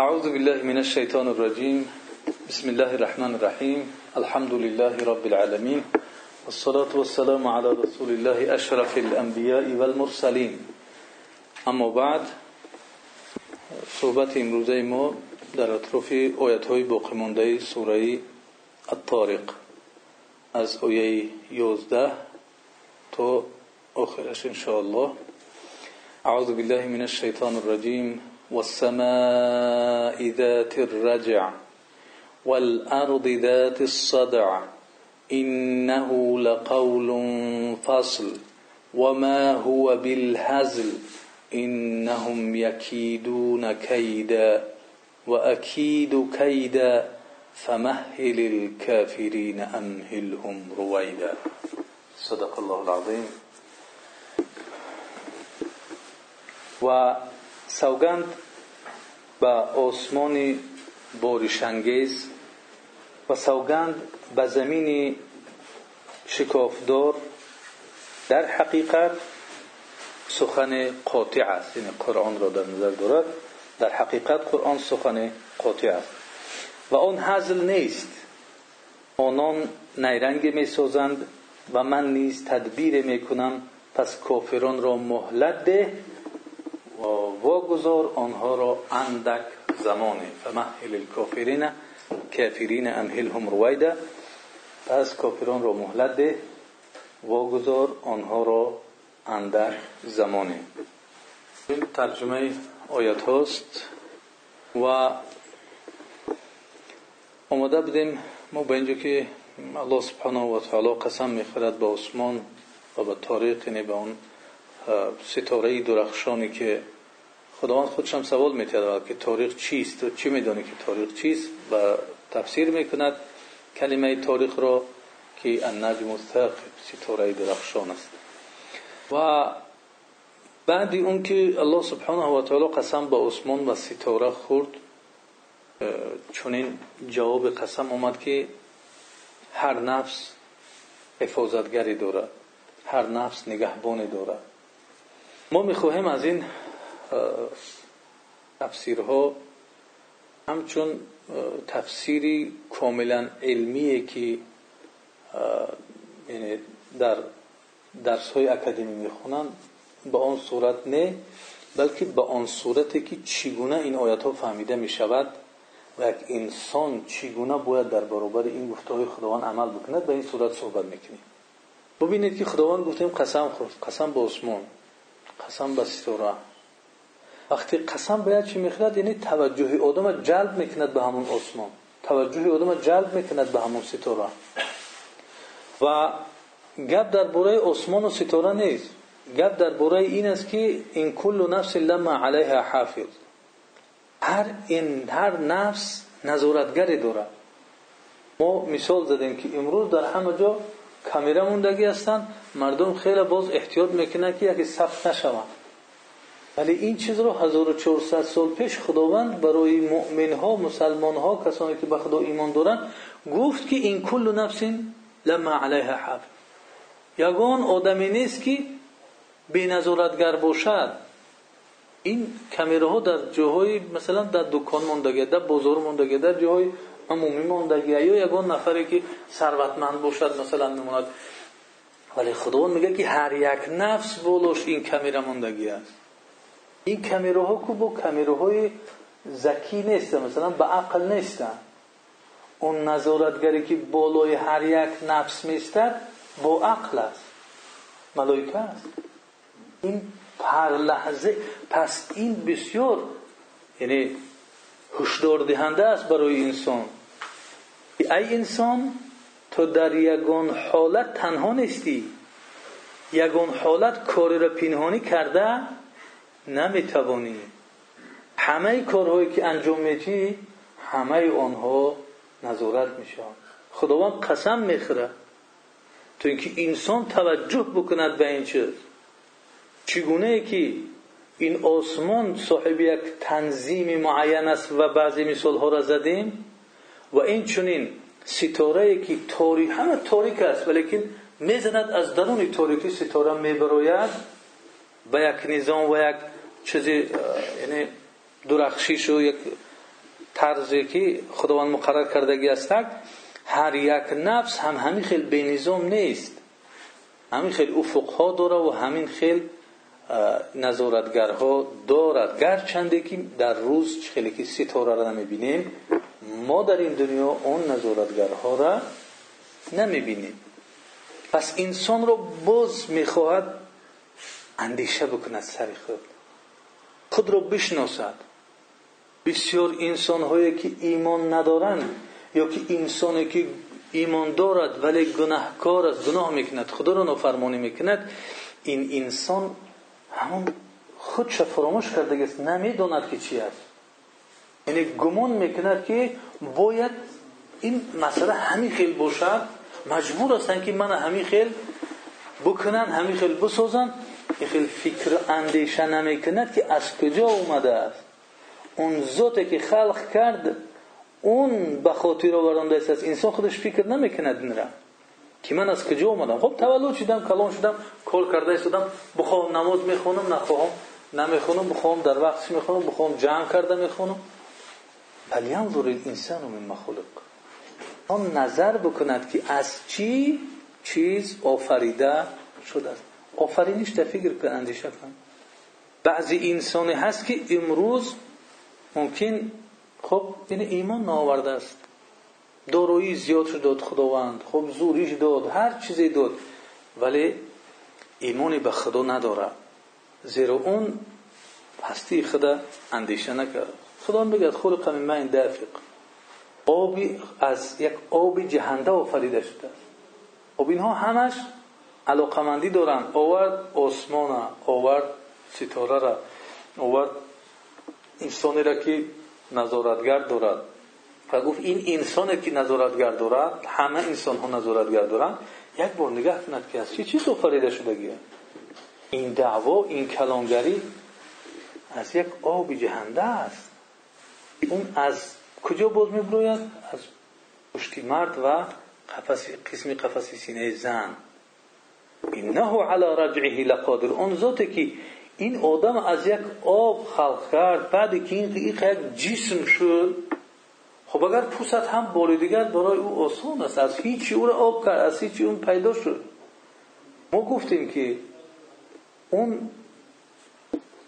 أعوذ بالله من الشيطان الرجيم. بسم الله الرحمن الرحيم. الحمد لله رب العالمين. والصلاة والسلام على رسول الله أشرف الأنبياء والمرسلين. أما بعد صحبت امروزه ما در اطراف آیت های باقی مانده سورة الطارق. از آیه 11 تا آخرش ان شاء الله أعوذ بالله من الشیطان الرجیم. والسماء ذات الرجع والأرض ذات الصدع إنه لقول فصل وما هو بالهزل إنهم يكيدون كيدا وأكيد كيدا فمهل الكافرين أمهلهم رويدا. صدق الله العظيم. و سوگند به آسمان بارشانگیز و سوگند به زمین شکافدار در حقیقت سخن قاطع است. یعنی قرآن را در نظر دارد. در حقیقت قرآن سخن قاطع است. و آن حزل نیست. آنان نیرنگ می سازند و من نیز تدبیر می کنم پس کافران را مهلت ده واگذار آنها را اندک زمانه فمهل الکافرین کافرین امهلهم رویده پس کافران را مهلت ده. واگذار آنها را اندک زمانه این ترجمه آیت هاست و آمده بودیم ما به اینجا که الله سبحانه و تعالی قسم می‌خورد به عثمان و به تاریخ یعنی به اون ستاره درخشانی که خداوند خودش هم سوال می‌کرد که تاریخ چیست؟ و چی میدانی که تاریخ چیست؟ و تفسیر می‌کند کلمه تاریخ را که النجم الثاقب ستاره درخشان است. و بعد اون که الله سبحانه و تعالی قسم به عثمان و ستاره خورد چون این جواب قسم آمد که هر نفس حفاظتگری دارد هر نفس نگهبانی دارد. ما می‌خواهیم از این تفسیرها همچون تفسیری کاملا علمیه که یعنی در درس های اکادمی می‌خونن به آن صورت نه بلکه به آن صورتی که چگونه این آیت ها فهمیده می شود و یک انسان چگونه باید در برابر این گفته های خداوند عمل بکند به این صورت صحبت می‌کنیم. ببینید که خداوند گفتیم قسم خورد قسم به عثمان قسم به ستاره وقتی قسم باید چی می‌خورد یعنی توجه آدم جلب می‌کند به همون عثمان. توجه آدم جلب می‌کند به همون ستاره و گپ در باره عثمان و ستاره نیست. گپ در باره این است که این کل نفس لما علیها حافظ. هر این هر نفس نظارتگری دارد ما مثال زدیم که امروز در همه جا کامرا موندگی هستند مردم خیلی باز احتیاط می‌کنن که یکی ثبت نشوند. ولی این چیز رو 1400 سال پیش خداوند برای مؤمن ها مسلمان ها کسانی که به خدا ایمان دارن گفت که این کل نفس لما علیها حافظ یگان آدمی نیست که بینظارتگر باشد. این ها در جاهای مثلا در دکان موندگی در بازار موندگی در جاهای عمومی موندگی یا یگان نفری که ثروتمند باشد مثلا میموند ولی خداوند میگه که هر یک نفس بولوش این کمیره موندگی است. این کمیره ها که با کمیره های زکی نیست مثلا به عقل نیستن. اون نظارتگری که بالای هر یک نفس میستد با عقل است. ملائکه است. این هر لحظه پس این بسیار یعنی هشدار دهنده است برای انسان. ای انسان تو در یگان حالت تنها نیستی. یگان حالت کاری را پنهانی کرده نمی‌توانی. همه کارهایی که انجام میدی همه آنها نظارت میشن. خداوند قسم می‌خوره. تو اینکه انسان توجه بکند به این چیز چگونه که این آسمان صاحب یک تنظیم معین است و بعضی مثال ها را زدیم و این چونین ستاره که تاریک همه تاریک است ولیکن می‌زند از درون تاریکی ستاره میبراید به یک نظام و یک چیزی یعنی درخشیش و یک طرزی که خداوند مقرر کردگی است. هر یک نفس هم همین خیل بینظام نیست. همین خیل افقها داره و همین خیل نظارتگرها دارد. گرچنده که در روز خیلی که ستاره را نمی‌بینیم ما در این دنیا اون نظارتگرها را نمی‌بینیم. پس انسان رو باز می‌خواهد اندیشه بکند سری خود. خود رو بشناسد. بسیار انسان هایی که ایمان ندارند یا که انسانی که ایمان دارد ولی گناهکار است گناه می‌کند خدا رو نافرمانی می‌کند این انسان همون خودش فراموش کرده است نمی‌داند که چی است. یعنی گمان می‌کند که باید این مسئله همین خیل باشد. مجبور هستن که من همین خیل بکنن همین خیل بسازن. این خیل فکر اندیشه نمی‌کند که از کجا اومده است. اون ذاتی که خلق کرد اون به خاطر آورنده است انسان خودش فکر نمی‌کند این را که من از کجا اومدم؟ خب تولد شدم کلان شدم کار کرده استادم بخوام نماز می‌خونم نخواهم نمی‌خونم بخوام در وقتش می‌خونم بخوام جمع کرده می‌خونم. فلینظر الانسان من مخلوق آن نظر بکند که از چی چیز آفریده شده است. آفرینش فکر کن اندیشه کن. بعضی انسانی هست که امروز ممکن خب این ایمان نآورده است. دارویی زیاد شد داد خداوند. خب زوریش داد هر چیزی داد. ولی ایمانی به خدا نداره. زیرا اون هستی خدا اندیشه نکرد. خدا میگه خلق من من دافق آبی از یک آب جهنده آفریده شده خب اینها همش علاقمندی دارن. آورد آسمان آورد ستاره را آورد انسانی را که نظارتگر دارد. و گفت این انسانی که نظارتگر دارد همه انسان ها نظارتگر دارند یک بار نگاه کند که از چی چیز آفریده شدگی این دعوا این کلانگری از یک آب جهنده است. اون از کجا باز میبروید؟ از پشتی مرد و قسم قفص سینه زن. انه علی رجعه لقادر. اون ذاتی که این آدم از یک آب خلق کرد بعد که این یک جسم شد خب اگر پوست هم بالیدگر برای او آسان است. از هیچی او را آب کرد از هیچی اون پیدا شد. ما گفتیم که اون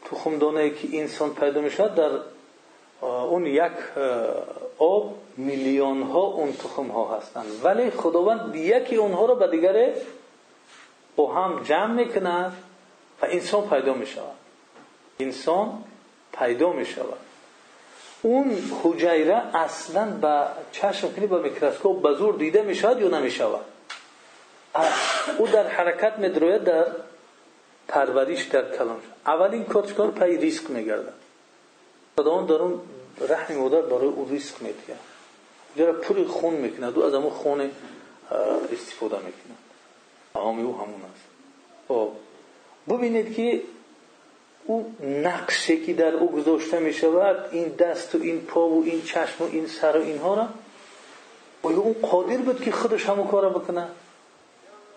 تخمدانه که انسان پیدا می شد در اون یک آب میلیون ها اون تخم ها هستند ولی خداوند یکی اونها رو به دیگره با هم جمع می‌کند و انسان پیدا می شود انسان پیدا می شود اون حجیره اصلا به چشم کنی با میکروسکوپ به زور دیده می شود یا نمی شود او در حرکت می در پرورش در کلام اولین کار پای ریسک خداوند در اون رحم مادر برای او ریسک میتیه جرا پول خون می‌کنه دو از همون خون استفاده می‌کنه. آمی او همون است. خب ببینید که او نقشه که در او گذاشته می شود این دست و این پا و این چشم و این سر و اینها را آیا اون قادر بود که خودش همون کار بکنه؟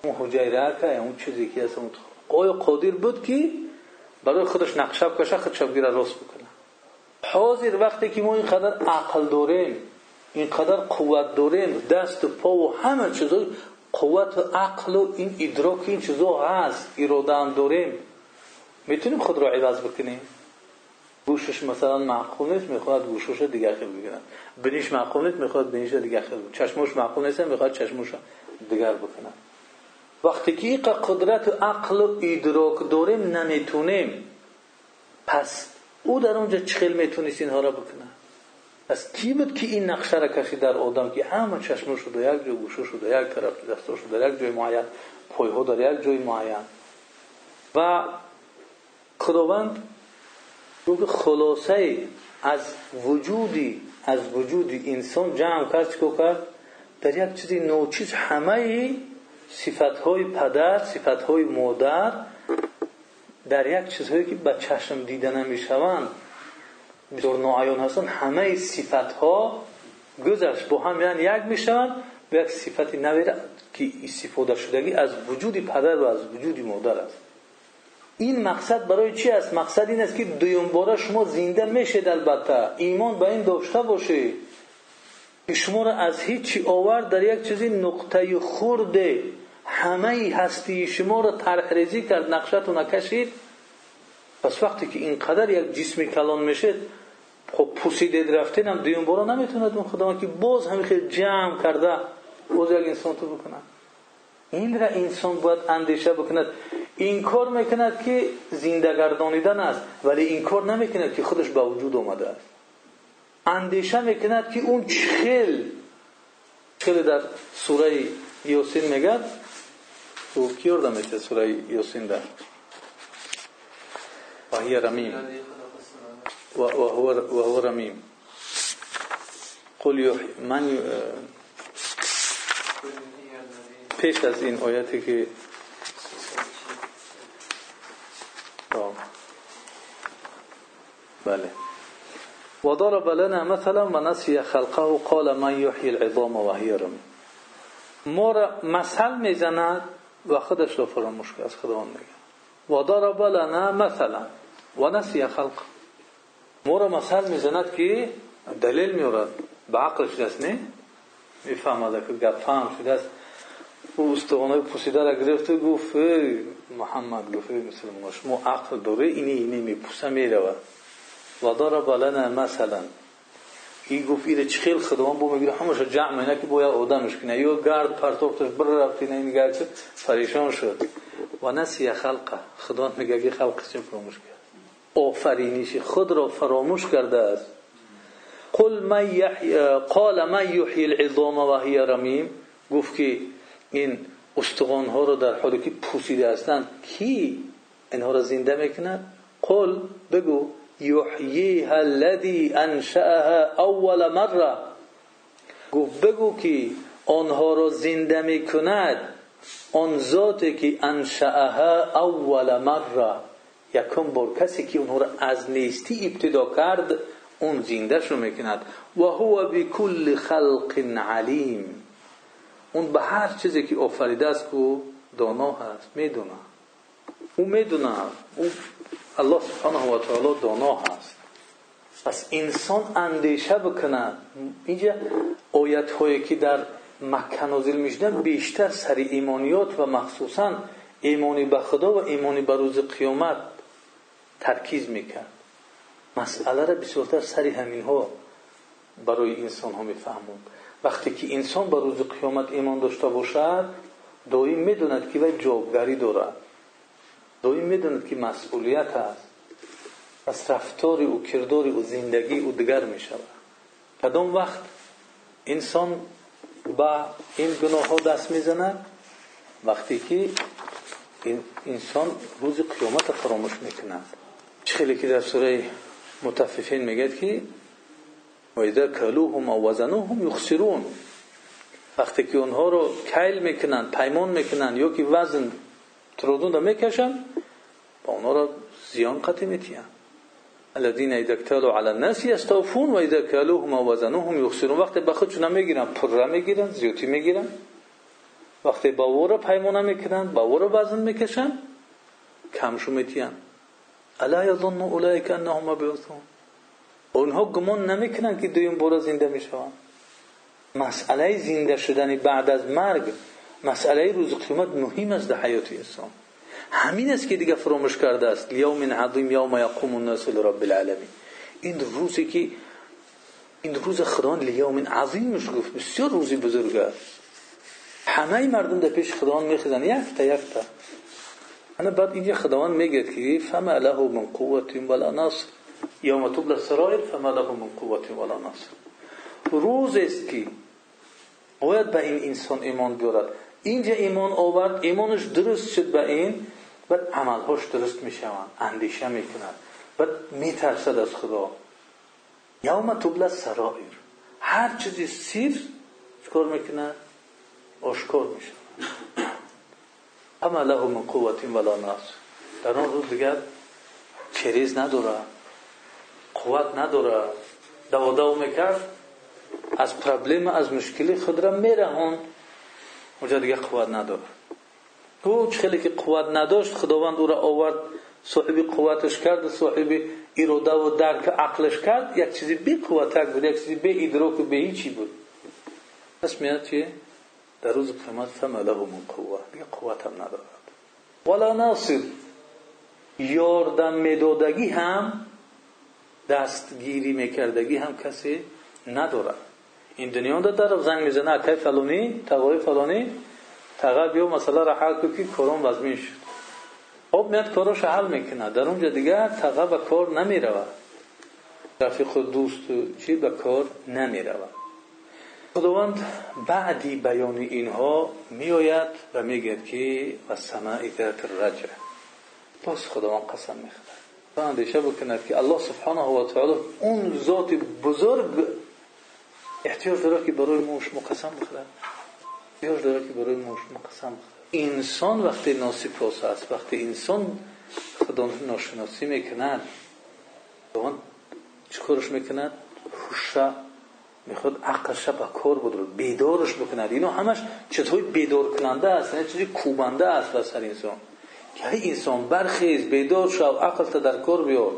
اون حجیره که اون چیزی که هست آیا قادر بود که برای خودش نقشه بکشه خود شبگیر راست بکنه؟ حاضر وقتی که ما اینقدر عقل داریم اینقدر قوت داریم دست و پا و همه چیزای قوت و عقل و این ادراک این چیزا هست اراده هم داریم. می‌تونیم خود را عوض بکنیم؟ گوشش مثلا معقول نیست می‌خواد گوشش دیگر خیلی بگیرن. بینیش معقول نیست می‌خواد بینیش دیگر خیلی چشمش معقول نیست می‌خواد چشمش دیگر بکنن. وقتی که قدرت و عقل و ادراک داریم نمی‌تونیم. پس او در اونجا چخیل می‌تونست اینها را بکنه. پس کی بود که این نقشه را کشید در آدم که همه چشمش شده یک جای گوشه شده یک طرف دستش شده یک جای معین پایها در یک جای معین. و خداوند رو خلاصه از وجودی از وجودی انسان جمع کرد چکو کرد در یک چیزی نوچیز همه صفت های پدر صفت های مادر در یک چیزهایی که به چشم دیده نمی‌شوند بسیار ناعیان هستند همه صفت ها گذشت با هم یعنی یک می‌شوند به یک صفت نوی که استفاده شدگی از وجود پدر و از وجود مادر است. این مقصد برای چی است؟ مقصد این که دویم باره شما زنده میشید البته. ایمان به این داشته باشه که شما را از هیچی آورد در یک چیزی نقطه خورده. همه هستی شما را طرح کرد نقشتو نکشید پس وقتی که اینقدر یک جسم کلان میشه خب پوسیده رفتین هم دیون بارا نمی‌توند اون خدا که باز همین خیلی جمع کرده. باز یک انسان تو بکنه. این را انسان باید اندیشه بکند. این کار می‌کند که زنده گردانیدن است ولی این کار نمی‌کند که خودش به وجود آمده است. اندیشه می‌کند که اون چخل چخل در سوره یاسین میگد میشه سوره یاسین در؟ وهي رمیم. وهو, وهو رمیم. قل من پیش از این آیتی که بله. وضرب لنا مثلا ونسي خلقه قال من يحيي العظام وهي رمیم. ما را مثل می‌زند و خودش را فراموش کرد از خداوند میگه. وضرب لنا مثلا. ونسي خلق. ما را مثل می‌زند که دلیل میارد به عقلش دست نه می‌فهمد که گپ فهم شده است. او استخوانهای پوسیده را گرفته گفت محمد گفت مسلمان شما عقل داره اینی اینی میپوسه می‌رود و داره بلنه مثلا. این گفت چه خیل خدوان بو می‌گیره همش جمع اینه که باید آدمش کنه یا گرد پرتوختش بر رفتی نه میگه که پریشان شد و نسی خلقه خدا میگه که خلق چه فراموش کرد آفرینیش خود را فراموش کرده است قل من قال من یحیی العظام و هی رمیم گفت که این استخوان ها رو در حالی که پوسیده هستند کی اینها را زنده می‌کند قل بگو یحییها الذی انشأها اول مره گفت بگو که آنها را زنده می‌کند. آن ذاتی که انشأها اول مره یکم بار کسی که اونها را از نیستی ابتدا کرد اون زنده شو می‌کند. و هو بكل خلق علیم. اون به هر چیزی که آفریده است که دانا هست. می‌دونه. او می‌دونه. او الله سبحانه و تعالی دانا هست. پس انسان اندیشه بکنه. اینجا آیت هایی که در مکه نازل می‌شدن بیشتر سر ایمانیات و مخصوصا ایمانی به خدا و ایمانی به روز قیامت ترکیز می‌کرد. مسئله را بسیارتر سر همین ها برای انسان ها میفهموند. وقتی که انسان به روز قیامت ایمان داشته باشد دائم می‌دوند که وی جوابگاری دارد. دائم می‌دوند که مسئولیت است. پس رفتار او کردار او زندگی او دیگر می شود کدام وقت انسان با این گناه ها دست می‌زند؟ وقتی که انسان روز قیامت فراموش می‌کند. خیلی که در سوره متففین میگه که و اذا و وزنوهم یخسرون. وقتی که اونها رو کیل می‌کنن پیمان می‌کنن یا که وزن ترودون رو می‌کشن با اونها رو زیان قطع میتین الذين اذا اكتالوا على الناس يستوفون و اذا كالوهم و وزنوهم یخسرون. وقتی به خودشون می‌گیرن پره می‌گیرن زیوتی می‌گیرن. وقتی با ور پیمانه می‌کنن با ور وزن می‌کشن کمشو میتین الا يظن اولئك انهم مبعوثون. اونها گمان نمی‌کنن که دویم بار زنده می‌شوند. مسئله زنده شدن بعد از مرگ مسئله روز قیامت مهم است در حیات انسان. همین است که دیگه فراموش کرده است. یوم عظیم یوم یقوم الناس لرب العالمین. این روزی که این روز خدا لیوم عظیم گفت. بسیار روزی بزرگ است. همه مردم در پیش خداوند میخزن یک تا یک تا. انا بعد اینجا خداوند میگه که فما له من قوت ولا ناصر. یوم تبل السرائر فما له من قوت ولا ناصر. روز است که باید به این انسان ایمان بیارد. اینجا ایمان آورد ایمانش درست شد به این بعد عملهاش درست می‌شوند اندیشه می‌کند. بعد میترسد از خدا. یوم تبل السرائر هر چیزی سیر چکار می‌کند آشکار میشه. اما له من قوت ولا ناصر. در آن روز دیگر چریز نداره قوت نداره. دو دو می‌کرد از پرابلم از مشکلی خود را میرهون اونجا دیگه قوت نداره. او خیلی که قوت نداشت خداوند او را آورد صاحب قوتش کرد صاحب اراده و درک عقلش کرد. یک چیزی بی قوتک بود یک چیزی بی ادراک و بی هیچی بود. پس میاد چیه در روز قیامت فما له من قوه دیگه قوت هم ندارد. ولا ناصر. یاردم میدادگی هم دستگیری میکردگی هم کسی ندارد. این دنیا در زنگ می‌زنه اکای فلانی تقای فلانی. تقا بیا مسئله را حل که کارم وزمین خب میاد کاراش حل می‌کنه. در اونجا دیگه تقا به کار نمی‌رود. رفیق دوست چی به کار نمی‌رود. خداوند بعدی بیان اینها میآید و میگه که و سماع ذات الرجع باز خداوند قسم می‌خورد و اندیشه بکند که الله سبحانه و تعالی اون ذات بزرگ احتیاج داره که برای ما شما قسم بخورد احتیاج داره که برای ما شما قسم انسان وقتی ناسپاس است وقتی انسان خدا ناشناسی می‌کند چیکارش می‌کند؟ هوشه می‌خواد عقلش به کار بود بیدارش بکند. اینو همش چطور بیدار کننده است؟ نه چیزی کوبنده است بر سر انسان. که ای انسان برخیز بیدار شو عقل تا در کار بیار.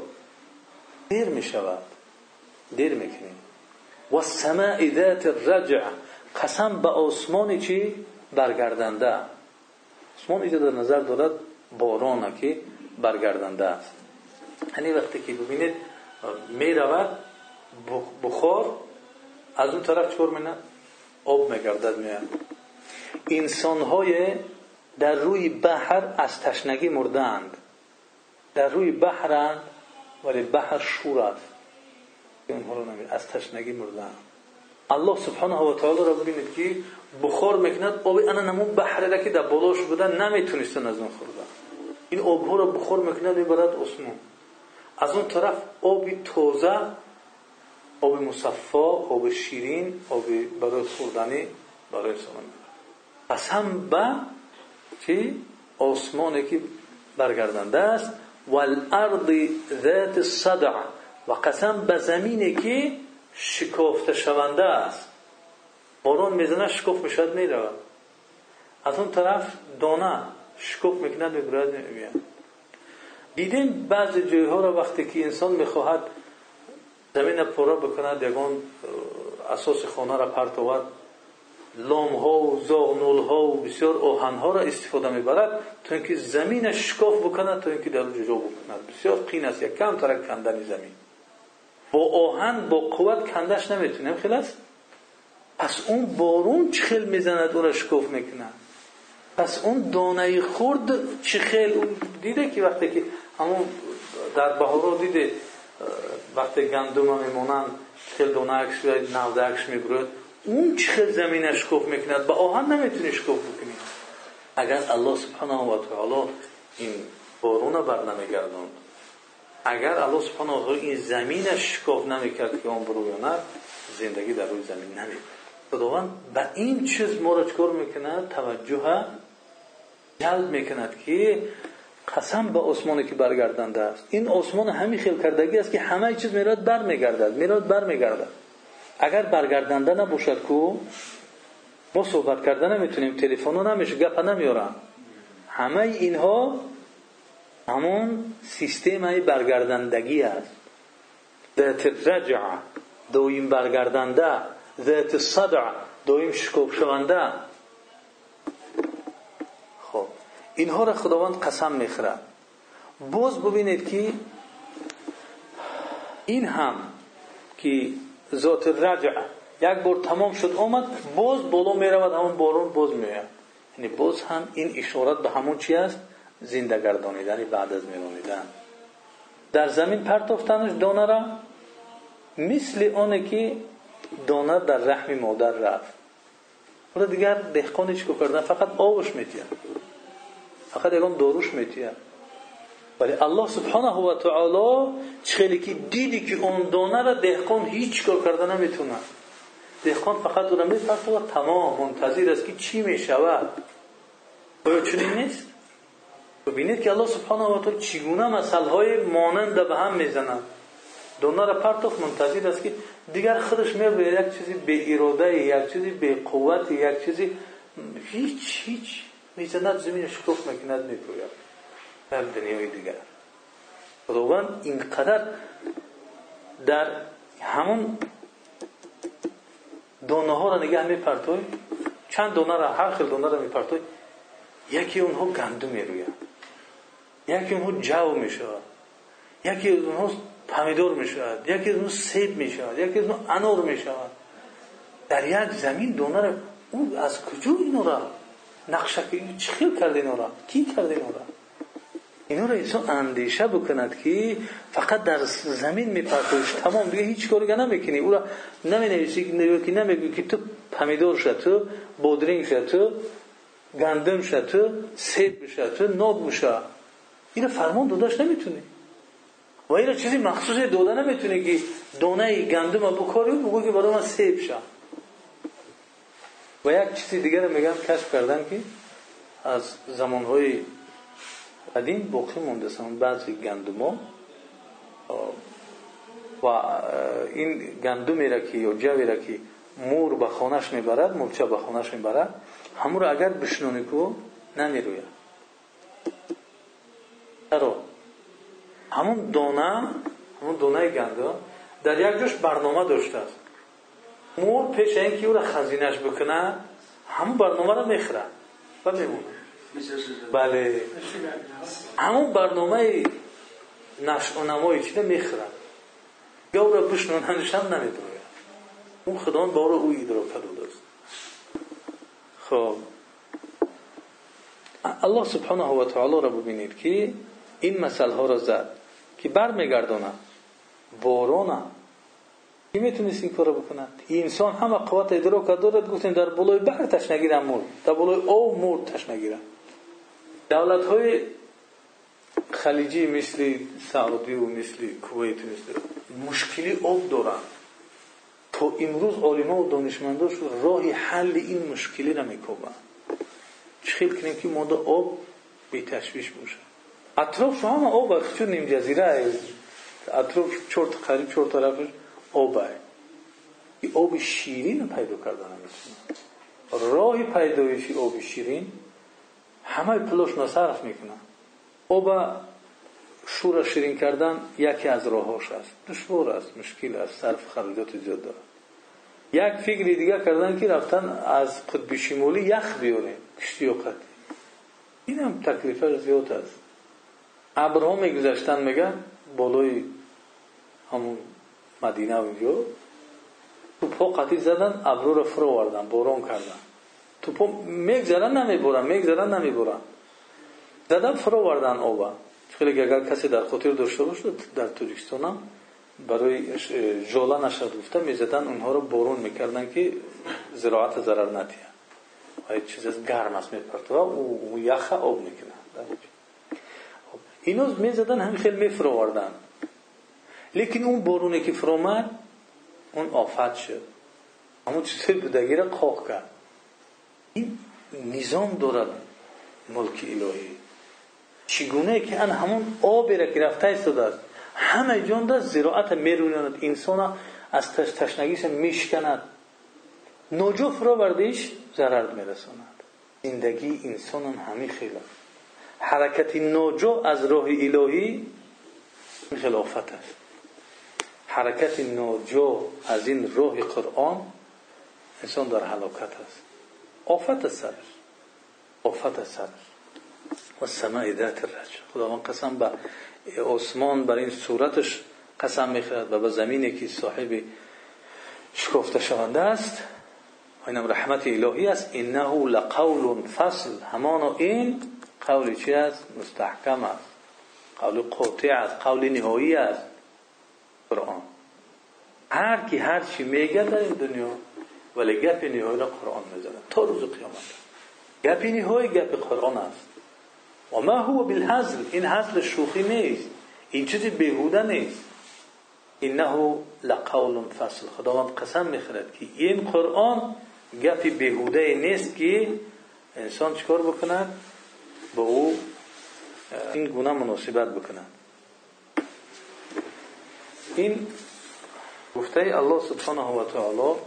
دیر می‌شود. دیر می‌کنی و سماع ذات الرجع. قسم به آسمان چی برگردنده آسمان اینجا در نظر دارد بارانه که برگردنده است. یعنی وقتی که ببینید می‌رود بخار از اون طرف چور مینه آب میگردد میاد انسان های در روی بحر از تشنگی مردند در روی بحرند ولی بحر شور است. اونها رو از تشنگی مردند الله سبحانه و تعالی را ببینید که بخار می‌کند آب انا نمون بحر را که در بالاش بودن نمی‌تونستن از اون خوردن این آب ها را بخار می‌کند می‌برد اسمون از اون طرف آبی تازه آب مصفا آب شیرین آب برای خوردنی برای انسان قسم به چی؟ آسمانی که برگردنده است. و الارض ذات الصدع و قسم به زمینی که شکافته شونده است. باران می‌زنه شکاف می‌شد می‌رود از اون طرف دانه شکاف می‌کند می‌برد میاد دیدیم بعض جایها را وقتی که انسان می‌خواهد زمین پورا بکند یگان اساس خانه را پرتود لام ها و زاغنول ها و بسیار آهن ها را استفاده می‌برد تا اینکه زمین شکاف بکند تا اینکه در جا بکند. بسیار قین است یک کم ترک کندن زمین. با آهن با قوت کندش نمی‌تونیم است پس اون بارون چه خیل می‌زند اون را شکاف می‌کنه پس اون دانه خورد چه خیل؟ دیده که وقتی که همون در بهارا دیده وقتی گندم میمونن خیلی دونکش و نودکش میگرد اون چه زمینش شکوف می‌کند با آهن نمی‌تونی شکوف بکنی. اگر الله سبحانه و تعالی این بارون بر نمیگردوند اگر الله سبحانه و تعالی این زمینش شکوف نمی‌کرد که اون برویاند زندگی در روی زمین نمی‌برد خداوند به این چیز ما را چکار می‌کند توجه که قسم به آسمانی که برگردنده است. این آسمان همین خیل کردگی است که همه چیز میراد برمیگردد میراد برمیگردد. اگر برگردنده نباشد کو ما صحبت کرده نمی‌تونیم تلفن نمیشه گپ نمیارن. همه اینها همون سیستم های برگردندگی است. ذات رجع دویم برگردنده. ذات صدع دویم شکوب شونده. اینها را خداوند قسم می‌خورد. باز ببینید که این هم که ذات رجع یک بار تمام شد آمد باز بالا می‌رود همون بارون باز میاد یعنی باز هم این اشارت به همون چی است؟ زنده گردانیدن بعد از میرانیدن در زمین پرتافتنش دانه را مثل آنه که دانه در رحم مادر رفت. حالا دیگر دهقانی چیکار کردن فقط آبش میتید فقط یگان داروش میتیه. ولی الله سبحانه و تعالی چخیلی که دیدی که اون دانه را دهقان هیچ کار کرده نمی‌تونه. دهقان فقط اون می‌پرسه و تمام منتظر است که چی می‌شود. آیا نیست؟ ببینید که الله سبحانه و تعالی چگونه های مانند به هم می‌زند دانه را پرتاخت منتظر است که دیگر خودش میاد یک چیزی به اراده یک چیزی به قوت یک چیزی هیچ هیچ. می‌زند زمین شکوف می‌کند میپوید در دنیای دیگر. خداوند اینقدر در همون دانه ها را نگه میپرتوی چند دانه را هر خیل دانه را میپرتوی یکی اونها گندم می‌روید. یکی اونها جو می‌شود. یکی از اونها پمیدور می‌شود. یکی از اونها سیب می‌شود. یکی از اونها انور می‌شود. در یک زمین دانه را او از کجا اینو را؟ نقشه چی خیل کرده اینو را؟ کی کرده اینو را؟ اینو را انسان اندیشه بکند که فقط در زمین میپرتوش تمام دیگه هیچ کاری نمی‌کنی. او را نمی نویسی که نمیگی که تو پمیدور شد تو بودرینگ شد تو گندم شد تو سیب شد تو ناب شد این فرمان داداش نمی‌تونی. و این چیزی مخصوص داده نمی‌تونی که دانه گندم بکاری و بگو که برای من سیب شد و یک چیزی دیگر میگم کشف کردم که از زمانهای قدیم باقی مونده سن. بعضی گندم و این گندمی را که یا جوی را که مور به خانش می‌برد مورچه به خانش می‌برد همون را اگر بشنونی کو نمی‌روید. چرا همون دانه همون دانه گندم در یک جاش برنامه داشته است. مور پیش اینکه او را خزینش بکنه همون برنامه را می‌خره. و میمونه. بله. همون برنامه نشع و نمای چیده می‌خرن یا او را بشنوننش هم نمی‌دونه. اون خداوند بار او ادراک کرده است. این مسئله ها را زد که برمیگردونه. بارانه کی می‌تونست این کارو بکنه؟ این انسان همه قوت ادراک دارد گفتیم در بالای بحر تشنگی مرد در بالای آب مرد تشنگی دولت های خلیجی مثل سعودی و مثل کویت مثل مشکلی آب دارن. تا امروز علما و دانشمنداش راه حل این مشکلی را میکوبن. خیلی کنیم که ماده آب بی تشویش باشه. اطراف همه آب چون نیم جزیره اطراف چرت قریب چرت طرفش آب این آب شیرین پیدا کردن می‌تونن راه پیدایشی آب شیرین. همه پولش نصرف می‌کنن او با شور شیرین کردن یکی از راهاش است. دشوار است مشکل است صرف خرجات زیاد داره یک فکری دیگه کردن که رفتن از قطب شمالی یخ بیاره کشتی وقت این هم تکلیفش زیاد است ابرها میگذشتن میگن بالای همون مدینه و اینجا. تو پا قطی زدن ابرو رو فرو وردن باران کردن. توپو میگذرن نمی‌برن میگذرن نمی‌برن. زدن فرو وردن آبا خیلی اگر کسی در خاطر داشته باشه در تاجیکستان هم برای جولا نشد گفته می‌زدن اونها رو بارون می‌کردن که زراعت اینو می‌زدن همین خیلی میفرو وردن لیکن اون بارونی که فرومد اون آفت شد. همون چیزی بودگی را قاق کرد. این نظام دارد ملک الهی. چگونه که ان همون آبی را که رفته است همه جان در زراعت میرونند. انسان از تشنگیش میشکند. نوجف را بردیش ضرر میرساند. زندگی انسان همین خیلی. حرکت نوجو از راه الهی خلافت است. حرکت نوجو از این راه قرآن انسان در حلاکت است. آفت سرش. آفت سرش. و سماع ذات الرجع خداوند قسم به عثمان بر این صورتش قسم می‌خورد و به زمینی که صاحب شکفته شونده است و اینم رحمت الهی است. انه لقول فصل. همان این قولی چی است؟ مستحکم است. قول قاطع است. قول نهایی است. قرآن. هر کی هر چی میگه در این دنیا ولی گپ نهایی قرآن می‌زنه تا روز قیامت. گپ نهایی گپ قرآن است. و ما هو بالهزل این هزل شوخی نیست. این چیزی بهوده نیست. انه لقول فصل. خداوند قسم می‌خورد که این قرآن گپ بهوده نیست که انسان چکار بکند؟ با او این گونه مناسبت بکند این گفته الله سبحانه و تعالی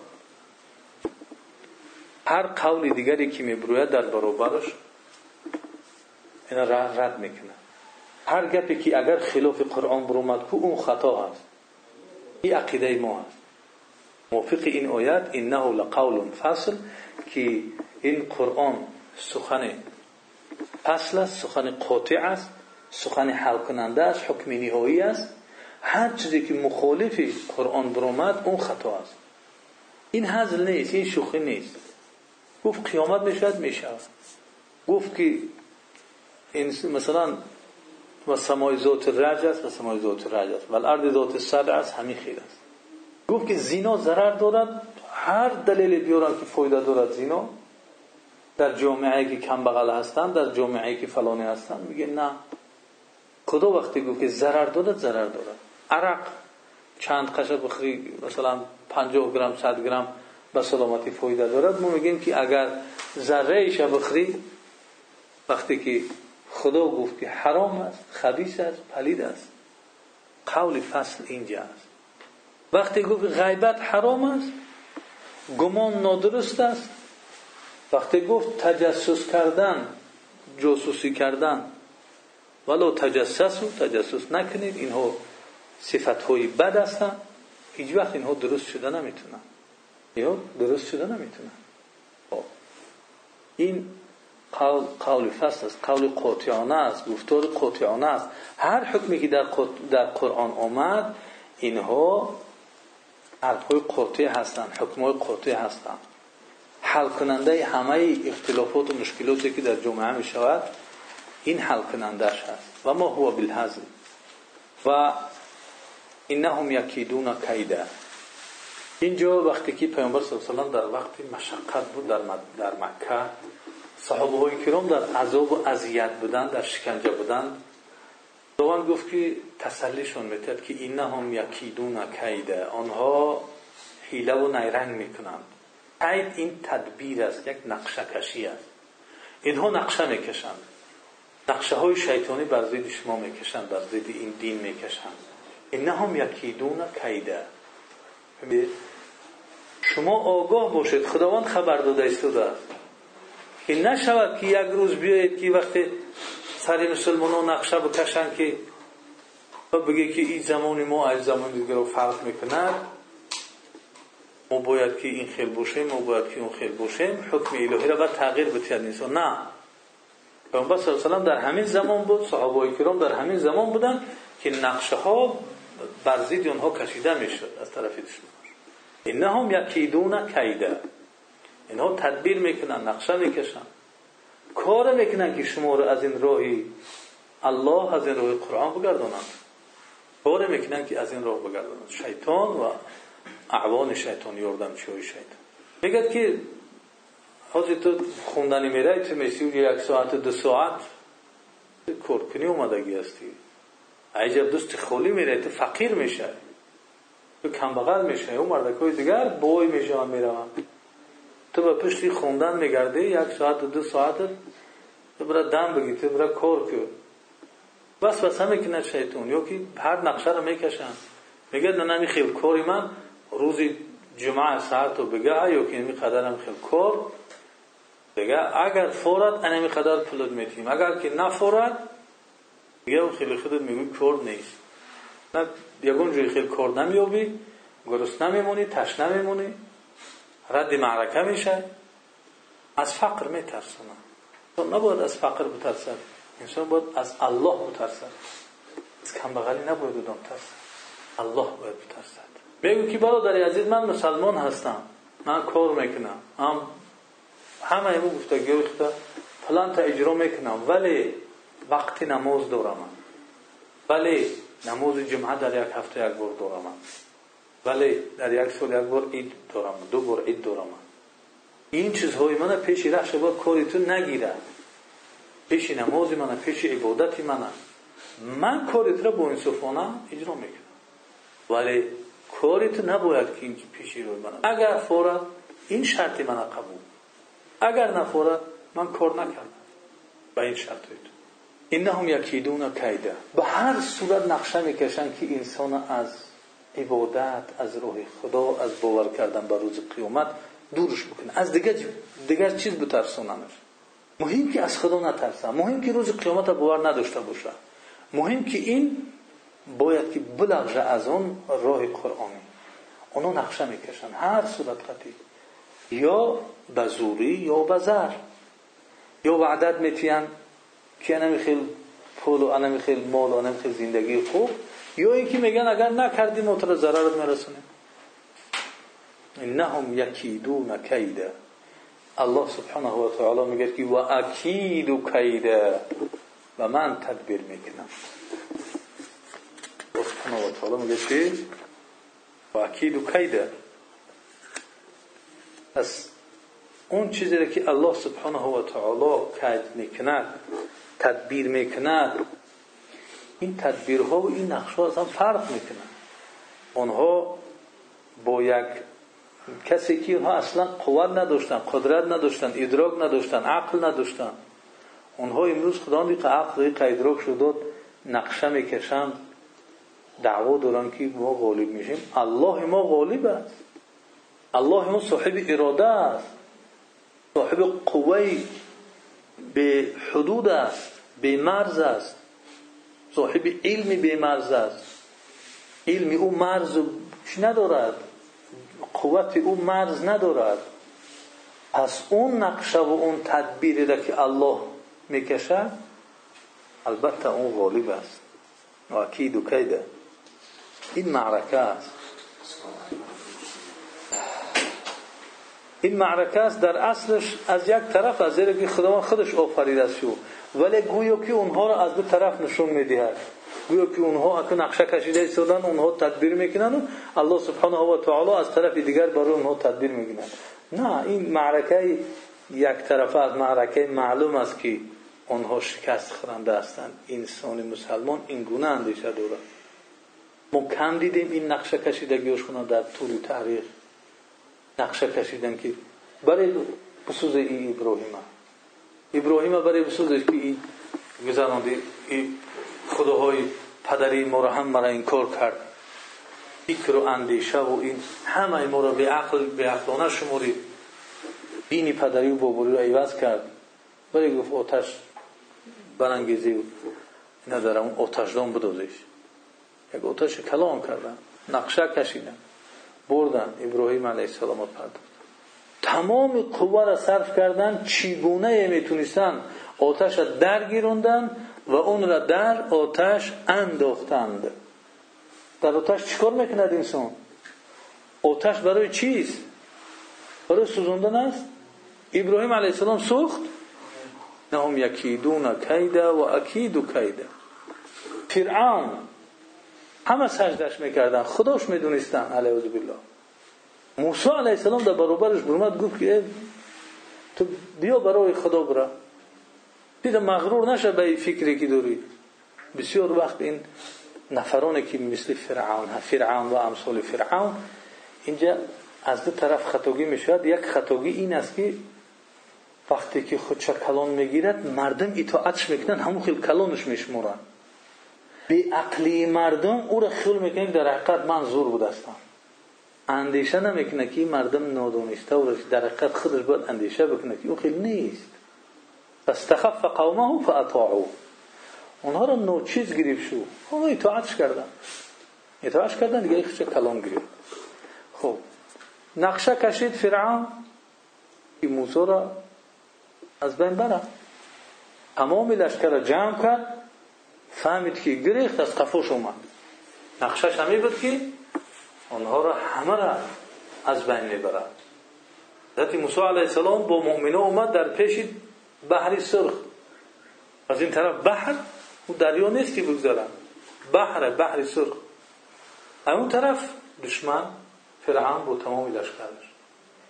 هر قول دیگری که میبروید در برابرش اینا رد می‌کنه. هر گپی که اگر خلاف قرآن برومد کو اون خطا هست. این عقیده ما هست. موفق این آیت انه لقول فصل که این قرآن سخن فصل است سخن قاطع است سخن حل کننده است حکم نهایی است. هر چیزی که مخالف قرآن برومد اون خطا است. این هزل نیست این شوخی نیست. گفت قیامت می‌شود می‌شود. گفت که این مثلا و سمای ذات رج است و سمای ذات رج است و الارض ذات صدع است همین خیر است. گفت که زینا ضرر دارد هر دلیل بیارن که فایده دارد زینا. در جامعه که کم هستند در جامعه که فلانی هستند میگه نه. خدا وقتی گفت که ضرر دارد ضرر دارد عرق. چند قشه بخری مثلا 50 گرم 100 گرم به سلامتی فایده دارد. ما میگیم که اگر ذره ایش بخری وقتی که خدا گفت که حرام است خبیث است پلید است قول فصل اینجا است. وقتی گفت غیبت حرام است گمان نادرست است وقتی گفت تجسس کردن جاسوسی کردن ولو و تجسس نکنید اینها صفت های بد هستند هیچ وقت اینها درست شده نمی‌تونن. یا درست شده نمی‌تونن. این قول, قول فصل است قول قاطعانه است گفتار قاطعانه است. هر حکمی که در, در قرآن آمد اینها حرفهای قاطع هستند حکمهای قاطع هستند حل کننده همه اختلافات و مشکلاتی که در جامعه می شود این حل کنندهش هست. و ما هو بالحزم و اینهم یکیدون کیده. اینجا وقتی که پیامبر صلی الله علیه و در وقت مشقت بود در, در مکه صحابه های کرام در عذاب و اذیت بودن در شکنجه بودن. خداوند گفت که تسلیشون میتد که این هم یکیدون کیده. آنها حیله و نیرنگ می‌کنند. کید این تدبیر است یک نقشه کشی است. اینها نقشه می‌کشند. نقشه های شیطانی بر ضد شما می‌کشند بر ضد این دین می‌کشند. هم یکیدون کیده. شما آگاه باشید. خداوند خبر داده ایستاده است که نشود که یک روز بیایید که وقتی سر مسلمان نقشه بکشن که بگه که این زمان ما از زمان دیگر فرق می‌کند. ما باید که این خیل باشیم ما باید که اون خیل باشیم حکم الهی را باید تغییر بتید نیست نه. پیامبر صلی الله در همین زمان بود صحابه کرام در همین زمان بودن که نقشه ها بر ضد اونها کشیده می‌شد از طرف دشمن. اینهم یکیدون کیده. اینها تدبیر می‌کنن نقشه می‌کشن. کار می‌کنن که شما رو از این راهی الله از این راه قرآن بگردانند. کار می‌کنن که از این راه بگردانند. شیطان و اعوان شیطان یاردم چی شیطان. میگد که حاجی تو خوندنی میره تو میسی یک ساعت دو ساعت کورکنی اومدگی هستی. عجب دوست خولی میره تو فقیر میشه. تو کم میشه. اون مردکای دیگر بوی میشه میرون تو به پشتی خوندن میگردی یک ساعت دو ساعت تو برای دم بگی تو برای کار کن. بس بس همه که شیطون یا که هر نقشه رو می‌کشن. روزی جمعه ساعت رو بگه یا که نمی قدرم خیل کار بگه اگر فورد انمی قدر پلود میتیم. اگر که نفورد بگه خیلی خودت میگوی کار نیست. نه یگون جوی خیلی کار نمیابی گرست نمیمونی تش نمیمونی رد معرکه میشه. از فقر میترسونه. نباید از فقر بترسد انسان باید از الله بترسد از کمبغلی نباید بدون ترسد الله باید بترسد. میگو که برادر عزیز من مسلمان هستم. من کار می‌کنم. هم همه ایمو گفته گرفته. فلان تا اجرا می‌کنم. ولی وقتی نماز دارم ولی نماز جمعه در یک هفته یک بار دارم ولی در یک سال یک بار عید دارم دو بار عید دارم این چیزهای من پیش رخش باید کاری تو نگیره. پیش نماز من پیش عبادت من من کاری را با انصفانه اجرا می‌کنم. ولی کاری تو نباید که این پیش روی من اگر فورد این شرط من قبول. اگر نفورد من کار نکردم. به این شرط تو. اینهم یکیدون کیده. به هر صورت نقشه می‌کشن که انسان از عبادت از روح خدا از باور کردن به روز قیامت دورش بکنه. از دیگر دیگر چیز بترسوننش مهم که از خدا نترسن. مهم که روز قیامت باور نداشته باشه. مهم که این باید که بلغژه از اون راه قرآنی اونو نقشه می‌کشن. هر صورت قطعی یا به زوری یا به زر. یا به عدد که نمیخیل پول و نمیخیل مال و نمیخیل زندگی خوب. یا اینکه میگن اگر نکردیم ما تو ضررت میرسونیم انهم یکیدون کیده الله سبحانه و تعالی میگه که و اکید کیده و من تدبیر می‌کنم. سبحانه و تعالی میگه چی و اکید کیده پس اون چیزی که الله سبحانه و تعالی کید می‌کند تدبیر می‌کند این تدبیرها و این نقشه از هم فرق می‌کنن آنها با یک کسی که اونها اصلا قوت نداشتن قدرت نداشتن ادراک نداشتن عقل نداشتن اونها امروز خدا دیگه عقل دیگه ادراک شد نقشه می‌کشند دعوا دارن که ما غالب میشیم. الله ما غالب است. الله ما صاحب اراده است. صاحب قوه به حدود است به مرز است. صاحب علم به مرز است. علم او مرز ندارد. قوت او مرز ندارد. پس اون نقشه و اون تدبیری را که الله می‌کشد البته اون غالب است. و اکید و کیده این معرکه است. این معرکه است در اصلش از یک طرف از زیرا که خداوند خودش آفریده شو. ولی گویا که اونها را از دو طرف نشون می‌دهد. گویا که اونها اگه نقشه کشیده شدن اونها تدبیر می‌کنن الله سبحانه و تعالی از طرف دیگر برای اونها تدبیر می‌کنن نه این معرکه یک طرفه از معرکه معلوم است که اونها شکست خورنده هستند. انسان مسلمان این گونه اندیشه داره ما کم این نقشه کشیدگیشون در طول تاریخ نقشه کشیدن برای بسوز ای ابراهیم برای بسوزش که این گذراندی این خداهای پدری ما را هم مرا این کار کرد. فکر و اندیشه و این همه ما را به عقل به عقلانه شمارید بینی پدری و بابری را عوض کرد. برای گفت آتش برانگیزی و ندارم آتشدان بدازش. یک آتش کلام کردن نقشه کشیدن بردن ابراهیم علیه السلام پرد تمام قوه را صرف کردن چیگونه می‌تونستن آتش را درگیروندن و اون را در آتش انداختند در آتش چیکار می‌کند انسان آتش برای چیست برای سوزوندن است ابراهیم علیه السلام سوخت نهم یکیدون کیده و اکیدو کیده فرعون همه سجدش می‌کردن. خداش می‌دونستن. علیه بالله. موسی علیه السلام در برابرش برمد گفت که تو بیا برای خدا برا. دیده مغرور نشه به فکری که داری. بسیار وقت این نفرانی که مثل فرعون فرعون و امثال فرعون. اینجا از دو طرف خطاگی می‌شود. یک خطاگی این است که وقتی که خودش کلان می‌گیرد مردم اطاعتش می‌کنن همون خیلی کلانش میشمورن. به عقلی مردم او را خیل می‌کنه در حقیقت من زور بودستم اندیشه نمی‌کنه که مردم نادونسته و در حقیقت خودش باید اندیشه بکنه که او خیلی نیست. فاستخف قومه فاطاعو اونها رو نوچیز گریف شو. اونها اطاعتش کردن. اطاعتش کردن دیگه ایخش کلام گریف خب نقشه کشید فرعون. که موسی را از بین بره. تمام لشکر را جمع کرد. از قفوش اومد. نقشش همی بود که آنها را همه را از بین می‌برد. حضرت موسی علیه السلام با مؤمنه اومد در پیش بحری سرخ. از این طرف بحر او دریا نیست که بگذارن. بحر بحر سرخ. از اون طرف دشمن فرعون با تمام لشکرش.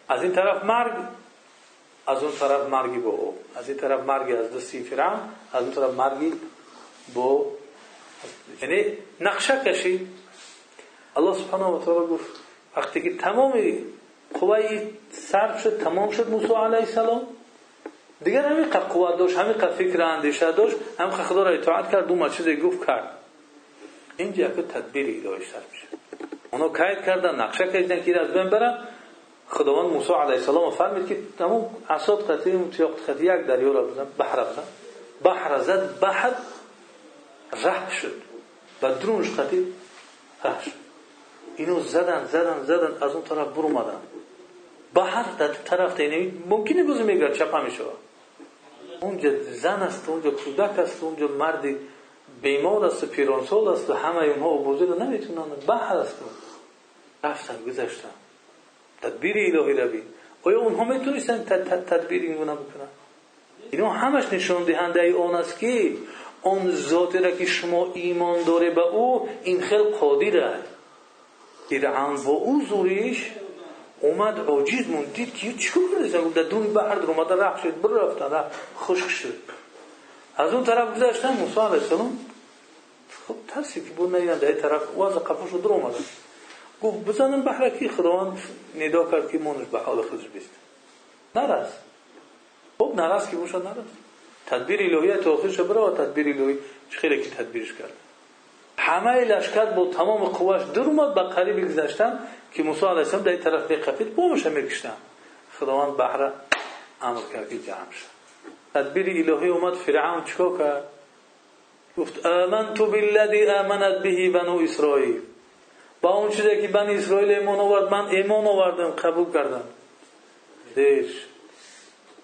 از این طرف مرگ از اون طرف مرگی با او. از این طرف مرگی از دستی فرعون از اون طرف مرگی با یعنی نقشه کشید الله سبحانه و تعالی گفت وقتی که تمام قوای صرف شد تمام شد موسی علیه السلام. دیگر همین قد قوت داشت همین قد فکر اندیشه داشت هم خدا را اطاعت کرد دو چیز گفت کرد. اینجا که تدبیر ایدایش سر میشه. اونا کهید کردن نقشه کردن که از بین برن. خداوند موسی علیه السلام فرمید که تمام اساد قطعی متیاق قطعی یک دریا را بزن بحر بزن. بحر زد بحر ره شد. و درونش قطعی ره شد. اینو زدن زدن زدن از اون طرف برو مدن بحر در طرف تینه ممکنه بزن میگرد چپ همیشه اونجا زن است اونجا کودک است اونجا مردی بیمار است پیرانسال است و همه اونها عبوزه رو نمی‌تونن. بحر است. رفتن گذشتن. تدبیر الهی رو بین. آیا اونها می‌تونستن تدبیر این گونه بکنن اینا همش نشان دهنده اون است که اون ذاتی را که شما ایمان داره به او این خیلی قادره. فرعون با او زوریش اومد عاجز موند. دید که چیکار کنه در دون بحر در اومده رخ شد بر رفتن خشک شد. از اون طرف گذشتن موسی علیه السلام. خب ترسی که بود نیدن در طرف واز قفش در اومده گفت بزنن بحر کی؟ خداوند ندا کرد که مونش به حال خودش بیست. نرس خب نرس که بوشد نرس تدبیر الهی برا و تدبیر الهی. خیلی که تدبیرش کرد؟ همه لشکر با تمام قواش در اومد به قریب گذشتن که موسی علیه السلام در این طرف بقفید بومش میکشتن. خداوند بحر امر کرد که جمع شد تدبیر الهی اومد. فرعون چیکار کرد؟ گفت آمنت بالذی آمنت به بنو اسرائیل. با اون چیزی که بنی اسرائیل ایمان آورد من ایمان آوردم قبول کردم. دیش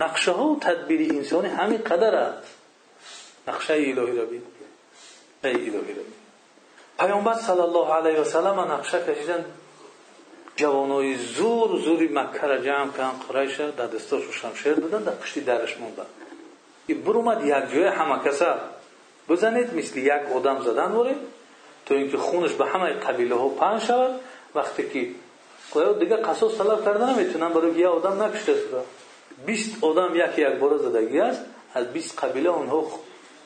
نقشه ها و تدبیر انسانی همین قدر است. نقشه الهی را بین. الهی را بین. پیامبر صلی الله علیه و سلم نقشه کشیدن. جوانای زور زوری مکه را جمع کردن. قریش در دستاشو شمشیر دادن. در پشتی درش موندن. بر اومد یک جای همه کسا بزنید. مثل یک آدم زدن وره. تو اینکه خونش به همه قبیله ها پنج شود. وقتی که دیگه قصاص طلب کردن نمی‌تونن برای یه آدم نکشته شده. 20 آدم یک یک بار زدگی است از 20 قبیله اونها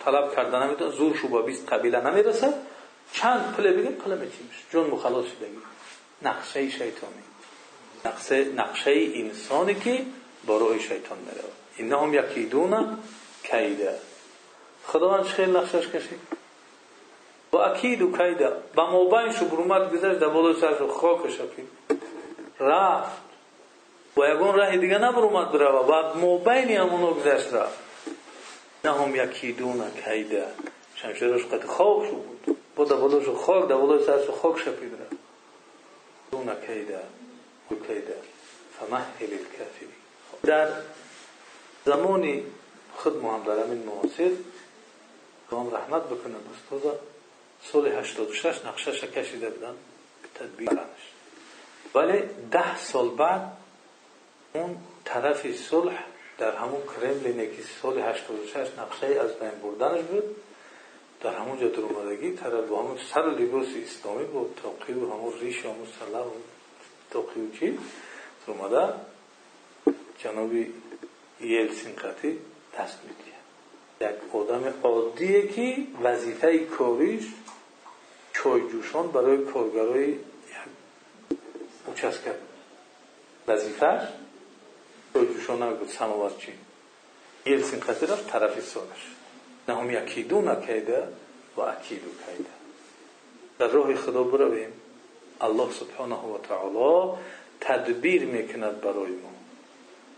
طلب کردن نمی‌تونن زور شو با 20 قبیله نمی‌رسه. چند پله بگه پله میشه. جون مخلص شدگی نقشه شیطانی. نقشه نقشه انسانی که برای شیطان میره. اینهم یکیدون کیده. خداوند خیلی نقشش کشید و اکید و کیده. با موبین شو برومت گذشت در بالای سرش خاک رفت. و یکون راه دیگه نبرومد بره و موبینی همونو گذشت رفت. نه هم یکیدون کیده. شمشیرش قد خاک شو بود. با در بالایش خاک در بالای سرش خاک شکید رفت. دون کیده و کیده. فمهل الکافرین. در زمانی خود محمد امین معاصر هم رحمت بکنه استاد سال 86 نقشش کشیده بودن. تدبیرانش ولی ده سال بعد اون طرف صلح در همون کرملینه که سال 86 نقشه از بین بردنش بود. در همون جا در اومدگی طرف با همون سر لباس اسلامی بود توقی و همون ریش همون سلح و توقی و چی؟ در اومده جنابی یلسین قطی دست می‌دید یک آدم عادیه که وظیفه کاریش چای جوشان برای کارگرای یک کرد. وظیفهش یلسین قطی رفت طرف سالش نه هم یکیدو نکیده و اکیدو کیده در راه خدا برویم الله سبحانه و تعالی تدبیر می‌کند برای ما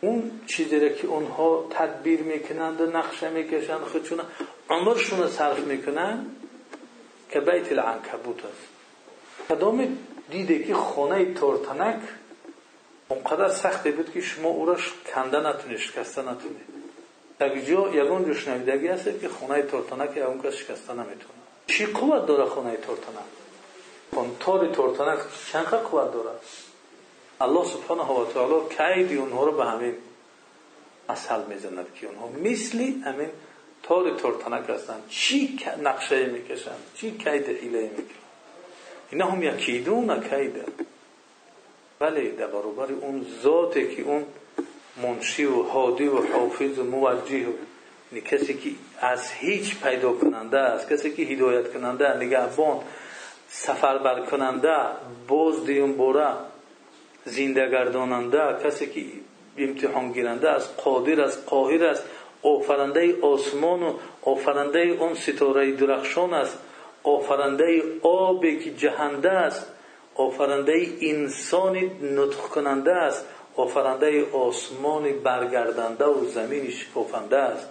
اون چیزی که اونها تدبیر می‌کنند و نقشه می‌کشند خودشون عمرشون صرف می‌کنن که بیت العنکبوت است کدام دیده که خانه تورتنک اونقدر سختی بود که شما او را کنده نتونید شکسته نتونید. در جا یگان جو شنویدگی هست که خانه تورتنک اون کس شکسته نمی‌تونه. چی قوت داره خانه تورتنک کنتور تورتنک چند قوت داره؟ الله سبحانه و تعالی کید اونها رو به همین مثل می‌زند که اونها مثلی همین تار تورتنک هستند چی نقشه می‌کشند چی کید حیله می‌کنند اینا هم یکیدون کیده. ولی در برابر اون ذاتی که اون منشی و حادی و حافظ و موجه و کسی که از هیچ پیدا کننده است کسی که هدایت کننده نگهبان سفر بر کننده باز دیون بوره زنده گرداننده کسی که امتحان گیرنده است قادر است قاهر است آفرنده آسمان و آفرنده اون ستاره درخشان است آفرنده آبی که جهنده است. آفرنده انسان نطق کننده است. آفرنده آسمان برگردنده و زمین شکافنده است.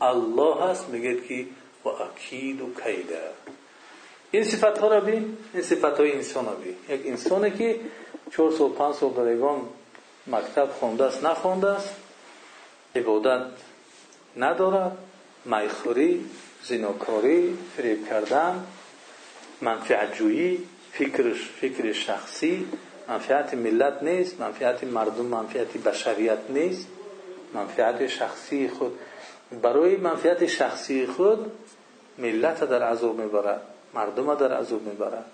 الله هست میگه که و اکید و کیده این صفت ها را بین این صفت های انسان را بین. یک انسانی که چهار سال پنج سال در ایوان مکتب خونده است نخونده است. عبادت ندارد. می‌خوری زیناکاری فریب کردن منفعت جویی. فکر فکر شخصی منفعت ملت نیست منفعت مردم منفعت بشریت نیست. منفعت شخصی خود برای منفعت شخصی خود ملت در عذاب می‌برد مردم در عذاب می‌برد.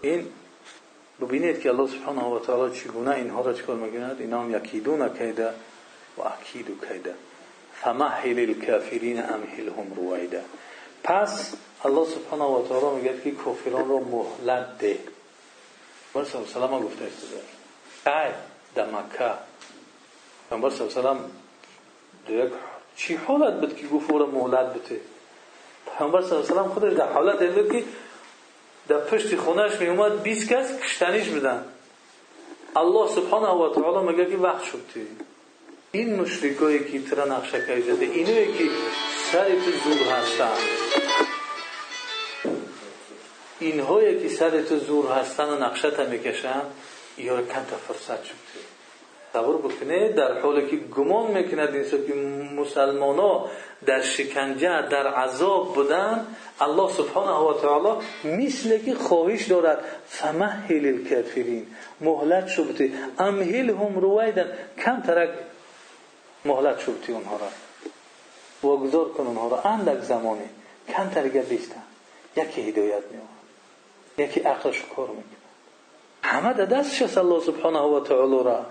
این ببینید که الله سبحانه و تعالی چگونه اینها را چکار می‌گوید اینا هم یکیدون کیده و اکید کیده فمحل الكافرین امهلهم رویده. پس الله سبحانه و تعالی میگه که کافران را مهلت ده. پیامبر صلی الله علیه و گفته است. ای در مکه پیامبر صلی الله علیه و چی حالت بود که گفت مهلت بده؟ پیامبر صلی الله علیه و خودش در حالت بود که در پشت خونهش می اومد 20 کس کشتنیش بدن الله سبحانه و تعالی میگه که وقت شد. این مشرکایی که ترا نقشه کشیده اینایی که سر تو زور هستن. اینهایی که سر تو زور هستن و نقشت می‌کشن یا کن فرصت شد. تصور بکنه در حالی که گمان می‌کند این که مسلمان ها در شکنجه در عذاب بودن الله سبحانه و تعالی مثل که خواهش دارد فمهل الکافرین مهلت شبتی امهل هم رویدن کم ترک مهلت شبتی اونها را. واگذار کن اونها را. اندک زمانی کم ترک بیستن یکی هدایت میاد کار می‌کنه. همه در دستش الله سبحانه و تعالی را.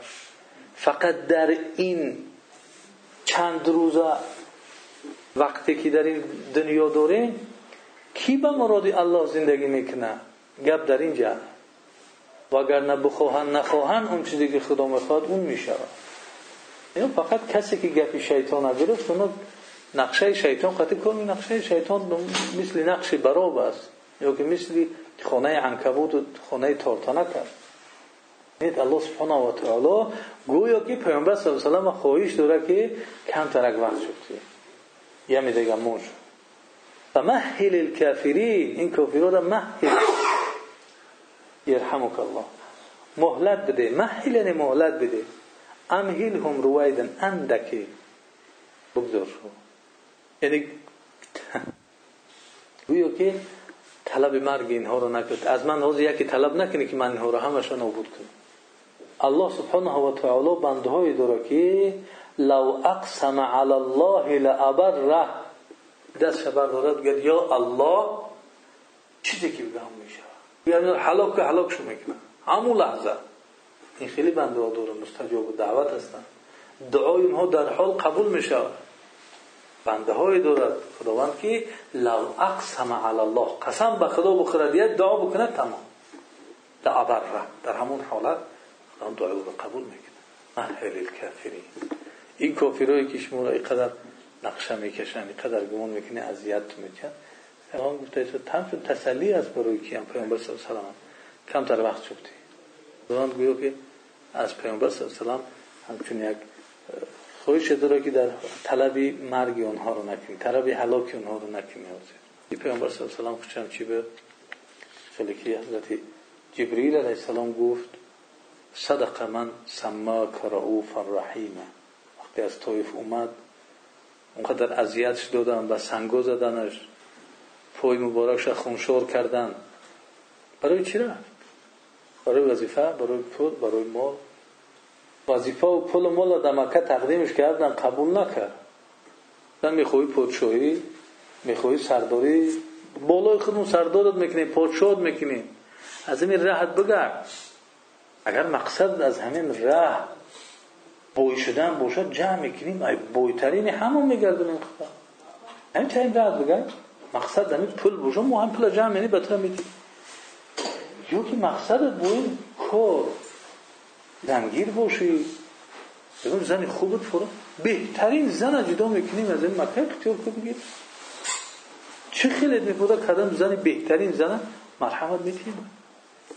فقط در این چند روزه وقتی که در این دنیا داریم کی به مراد الله زندگی می‌کنه؟ گپ در اینجا. و اگر نه بخواهن نخواهن اون چیزی که خدا می‌خواد اون میشه اینو فقط کسی که گپی شیطان نگرفت اونو نقشه شیطان قطعی کنی نقشه شیطان مثل نقش براب است. یا که تارتانه کرد. نید الله سبحانه و تعالی گویا که پیامبر صلی الله علیه و خواهش داره که کم ترک وقت شد. یه می دیگه موج فمهل این کافرها را مهل یرحمک الله. مهلت بده مهل یعنی مهلت بده. امهل هم رویدن اندکی. بگذار شو. یعنی گویا که طلب مرگ اینها رو نکرد. از من حوض یکی طلب نکنی که من اینها رو همشون نابود کنم. الله سبحانه و تعالی بنده های داره که لو اقسم علی الله لابره. دست شبر دارد گرد یا الله چیزی که بگم میشه. یعنی حلاک که حلاک شو می‌کنه. همون لحظه. این خیلی بنده ها مستجاب و دعوت هستن. دعای اونها در حال قبول میشه. بنده های دارد خداوند که لو اقسم علی الله قسم به خدا بخورد دعا بکنه تمام. در در همون حالت خدا دعای رو قبول می‌کنه. محل الکافرین. این کافرایی که شما را اینقدر نقشه می‌کشن اینقدر گمان می‌کنه اذیت میکن پیغمبر گفته تنف تسلی است برای پیامبر صلی الله علیه و کم تر وقت شدی خداوند گویا که از پیامبر صلی الله علیه همچون یک خواهش داره که در طلب مرگ اونها رو نکنی طلب هلاک اونها رو نکنی این پیامبر صلی الله علیه و سلم چی به؟ خیلی که حضرت جبریل علیه السلام گفت صدق من سماک رعوف الرحیم. وقتی از طایف اومد اونقدر اذیتش دادن و سنگو زدنش پای مبارکش خونشور کردن. برای چی رفت؟ برای وظیفه؟ برای پول؟ برای مال؟ وظیفه و پول مال در مکه تقدیمش کردن قبول نکرد. من می‌خوای پادشاهی می‌خوای سرداری. بالای خودمون سردارت می‌کنی پادشاهت می‌کنی از این راحت بگرد اگر مقصد از همین راه بوی شدن باشد جمع می‌کنیم. ای بویترین همون میگردونیم. خدا همین تایم راحت بگرد مقصد همین پول باشد ما هم پول جمع یعنی بطور می‌کنیم. یا که مقصد بوی کار. زنگیر باشی. بگم زنی خوبت فرا بهترین زن جدا می‌کنیم از این مکه. اختیار که بگیر چه خیلی میپوده کردن زنی بهترین زن؟ مرحمت میتیم.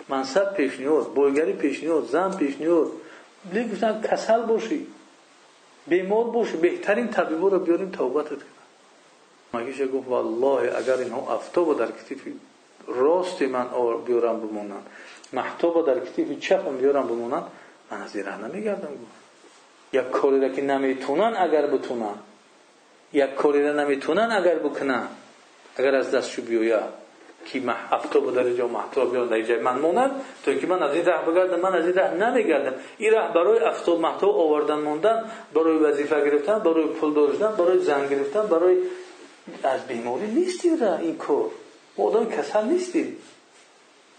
منصب پیشنیاد بایگری پیشنیاد زن پیشنیاد گفتن کسل باشی بیمار باشی بهترین طبیبا رو بیاریم توبتت کنن. مگیشه گفت؟ والله اگر اینها افتاب در کتیف راست من بیارم بمونن. محتاب در کتیف چپم بیارم بمونن. من از این نمیگردم. گفت یک کاری را که نمی‌تونن اگر بتونن. یک کاری را نمی‌تونن اگر بکنن. اگر از دستشو بیاید که افتاب در جا محتاب بیان در جای من مونن تو اینکه من از این ره بگردم من از این ره نمیگردم. این ره برای افتاب محتاب آوردن موندن برای وظیفه گرفتن برای پول داشتن برای زن گرفتن برای از بیماری نیستی را این کار.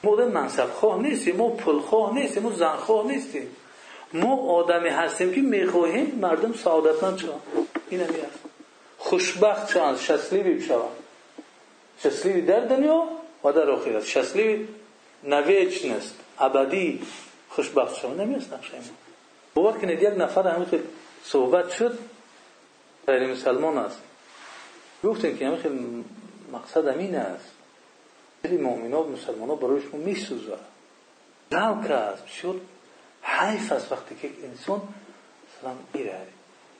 ما آدم منصب خواه نیستیم ما پول خواه نیستیم ما زن خواه نیستیم. ما آدمی هستیم که می‌خواهیم مردم سعادتمند شوند این هست خوشبخت شوند شسلیبی بشوند شسلیبی در دنیا و در آخرت. شسلیبی نویچنست ابدی خوشبخت شوند نمیست نقشه ما باور کنید یک نفر همین صحبت شد غیر مسلمان است. گفتن که خیلی مقصد امین است. خیلی مؤمنان و مسلمان ها برایش میسوزه ذوق است شد حیف است وقتی که انسان سلام میره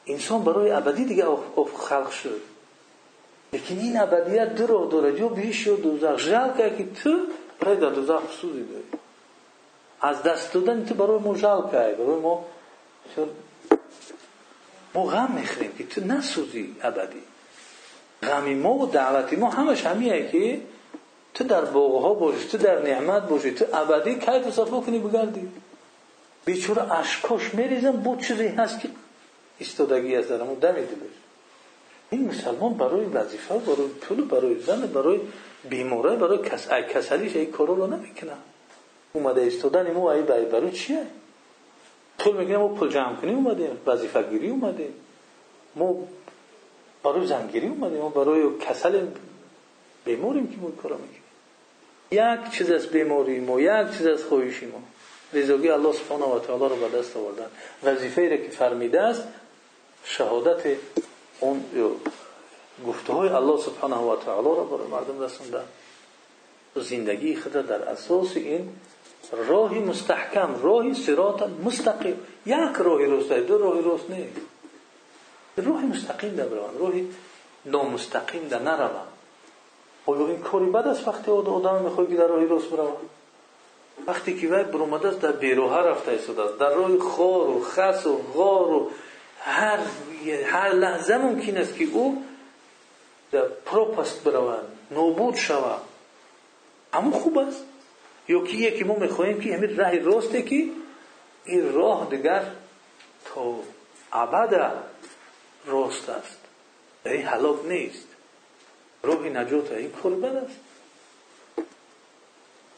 انسان برای ابدی دیگه خلق شد لیکن این ابدیت دو راه داره جو بیش و دوزخ جل که تو برای در دوزخ سوزی داری از دست دادن تو برای ما جل که برای ما ما غم می‌خریم که تو نسوزی ابدی غمی ما و دعوتی ما همش همیه که تو در ها باشی تو در نعمت باشی تو ابدی کیف صفا کنی بگردی بیچاره اشکاش میریزن بود چیزی هست که استادگی از درمون دمی دلش این مسلمان برای وظیفه برای پول برای زن برای بیماره برای کس کسلیش این کارو رو نمی‌کنه. اومده استادن ما ای برای برای چیه؟ پول میگیم ما پول جمع کنیم اومدیم. وظیفه گیری اومدیم. ما برای زنگیری اومدیم. ما برای کسل بیماریم که ما کارو می‌کنیم. یک چیز از بیماری ما یک چیز از خویشی ما رضاگی الله سبحانه و تعالی رو به دست آوردن. وظیفه را که فرمیده است شهادت اون گفته های الله سبحانه و تعالی را برای مردم رسوندن زندگی خود در اساس این راهی مستحکم راهی صراط مستقیم. یک راهی راست دو راهی راست نیست. راهی مستقیم در بروند راهی نامستقیم در نروند آیا این کاری بد است وقتی آدم می‌خواد که در راهی راست بروند وقتی که وی برومده است در بیروها رفته است در راه خار و خس و غار هر هر لحظه ممکن است که او در پروپست برود نوبود شود همون خوب است یا که یکی ما می‌خواهیم که همین راه راسته که این راه دیگر تا ابد است راه نجات این کار بد است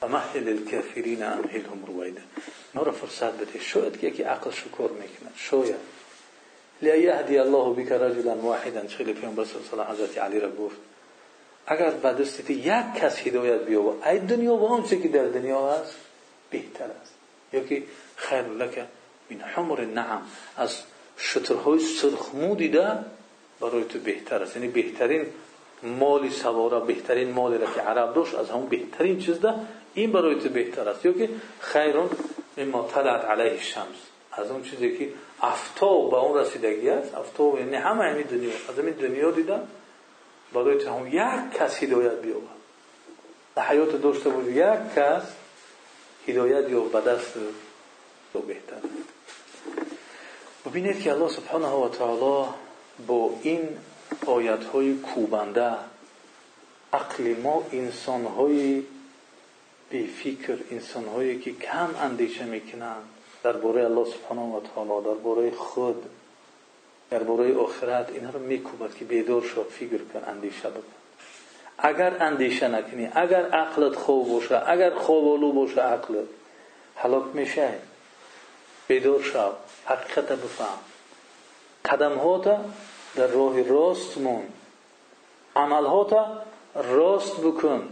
فمهل الكافرین امهلهم رویدا. ما را فرصت بده. شاید که یکی عقل شکر می‌کنه شاید. لیهدی الله بک رجلا واحدا خیلی پیامبر صلی الله علیه حضرت علی را گفت. اگر به دستت یک کس هدایت بیاورد ای دنیا و آنچه که در دنیا هست بهتر است. یا که خیر لک من حمر نعم از شترهای سرخمودی ده برای تو بهتر است. یعنی بهترین مالی سواره بهترین مالی را که عرب داشت از همون بهترین چیز ده. این برای تو بهتر است. یا که خیرون مما طلعت علیه شمس از اون چیزی که افتاب به اون رسیدگی است. افتاب یعنی همه همین دنیا از همین دنیا دیدن برای تو هم یک کس هدایت بیاورد در حیات داشته بود یک کس هدایت یا به دست تو بهتر. ببینید که الله سبحانه و تعالی با این آیت های کوبنده عقل ما انسان های بی فکر انسان هایی که کم اندیشه می‌کنند. درباره الله سبحانه و تعالی درباره خود درباره آخرت اینا رو میکوبد که بیدار شد فکر کن اندیشه بکن. اگر اندیشه نکنی اگر عقلت خوب باشه اگر خوابالو باشه عقلت حلاک میشه بیدار شو حقیقت بفهم قدم ها در راه راست مون. عمل ها راست بکن.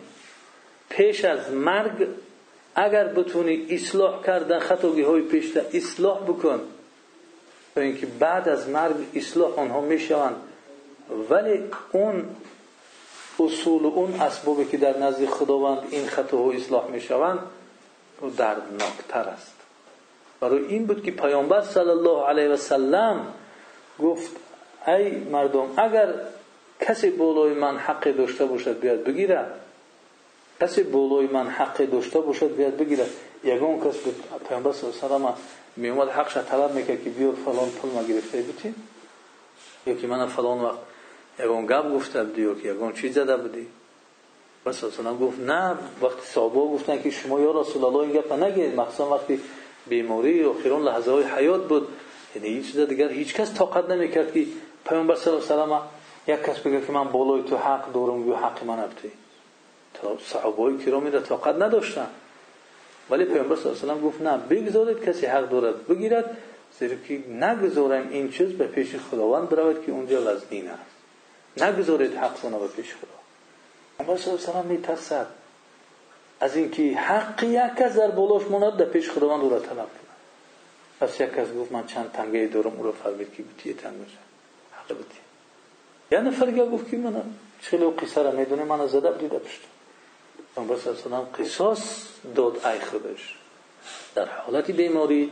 پیش از مرگ اگر بتونی اصلاح کردن خطاگی های پیشتر اصلاح بکن. تا اینکه بعد از مرگ اصلاح آنها می‌شوند. ولی اون اصول و اون اسبابی که در نزد خداوند این خطاها اصلاح می‌شوند او دردناکتر است. برای این بود که پیامبر صلی الله علیه و ای مردم اگر کسی بالای من حق داشته باشد بیاد بگیره. کسی بالای من حق داشته باشد بیاد بگیره. یگان کس به پیامبر صلی الله علیه و میومد حقش طلب می‌کرد که بیار فلان پول ما گرفته بودی یا که من فلان وقت یگان گپ گفته بودی یا که یگان چیز زده بودی. بس اصلا گفت نه وقتی صحابه گفتن که شما یا رسول الله این گپ نگید مخصوصا وقتی بیماری و خیرون لحظه های حیات بود. یعنی هیچ چیز دیگر هیچ کس طاقت نمی‌کرد که پیامبر صلی الله علیه و یک کس بگه که من بالای تو حق دارم یا حق من ابتی تا صحابه کرام را طاقت نداشتن ولی پیامبر صلی الله علیه و گفت نه بگذارید کسی حق دارد بگیرد زیرا که نگذارم این چیز به پیش خداوند برود که اونجا وزنین است نگذارید حق به پیش خدا پیامبر صلی الله علیه و میترسد از اینکه حق یک کس در بالاش ماند در پیش خداوند او را طلب پس یک کس گفت من چند تنگه دارم او را که بتیه تنگ باشه حق بتیه یا نفر گفت که من چخیلی قصه را می‌دونه من زده بدیده پشتم. پیامبر صلی الله علیه قصاص داد ای خودش. در حالت بیماری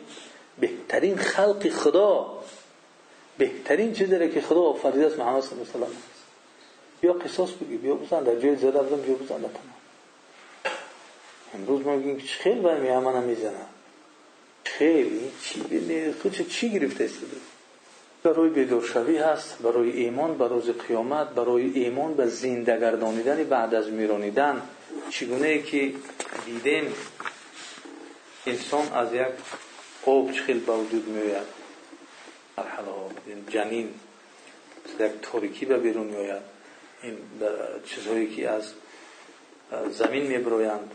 بهترین خلق خدا بهترین چیزی که خدا آفریده است محمد صلی الله علیه و بیا قصاص بگی بیا بزن در جای زده بزن بیا بزن تمام. امروز ما میگیم که خیلی باید میامن می‌زنن خیلی چی؟ بینه خود چی گرفته است؟ برای بیدارشوی هست برای ایمان به روز قیامت برای ایمان به زنده بعد از میرانیدن. چگونه که دیدیم انسان از یک آب چخیل به وجود میآید؟ مرحله جنین یک تاریکی به بیرون میآید. این چیزهایی که از زمین میبرویند.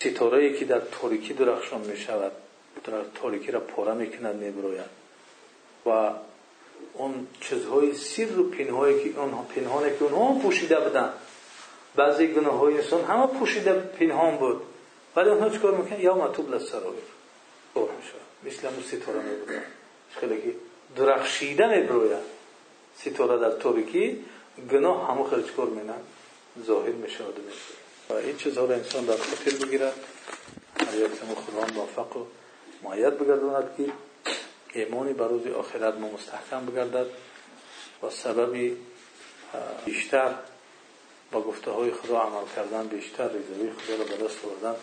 ستاره که در تاریکی درخشان می شود در تاریکی را پاره می‌کند میبروید و اون چیزهای سر و پنهایی که اونها پنهانی که اونها پوشیده بودن. بعضی گناه های انسان همه پوشیده پنهان بود. ولی اونها چکار می‌کنن؟ یا مطوب لسرایر طور می‌شود مثل همون ستاره میبروید خیلی که درخشیده میبروید ستاره در تاریکی گناه همه خیلی چکار مینن ظاهر می‌شود و این چیزها را انسان در خاطر بگیرد. آیات خدا موفق و معید بگرداند که ایمانی بر روز آخرت ما مستحکم بگردد و سببی بیشتر با گفته های خدا عمل کردن بیشتر رضایی خدا را به دست آوردن.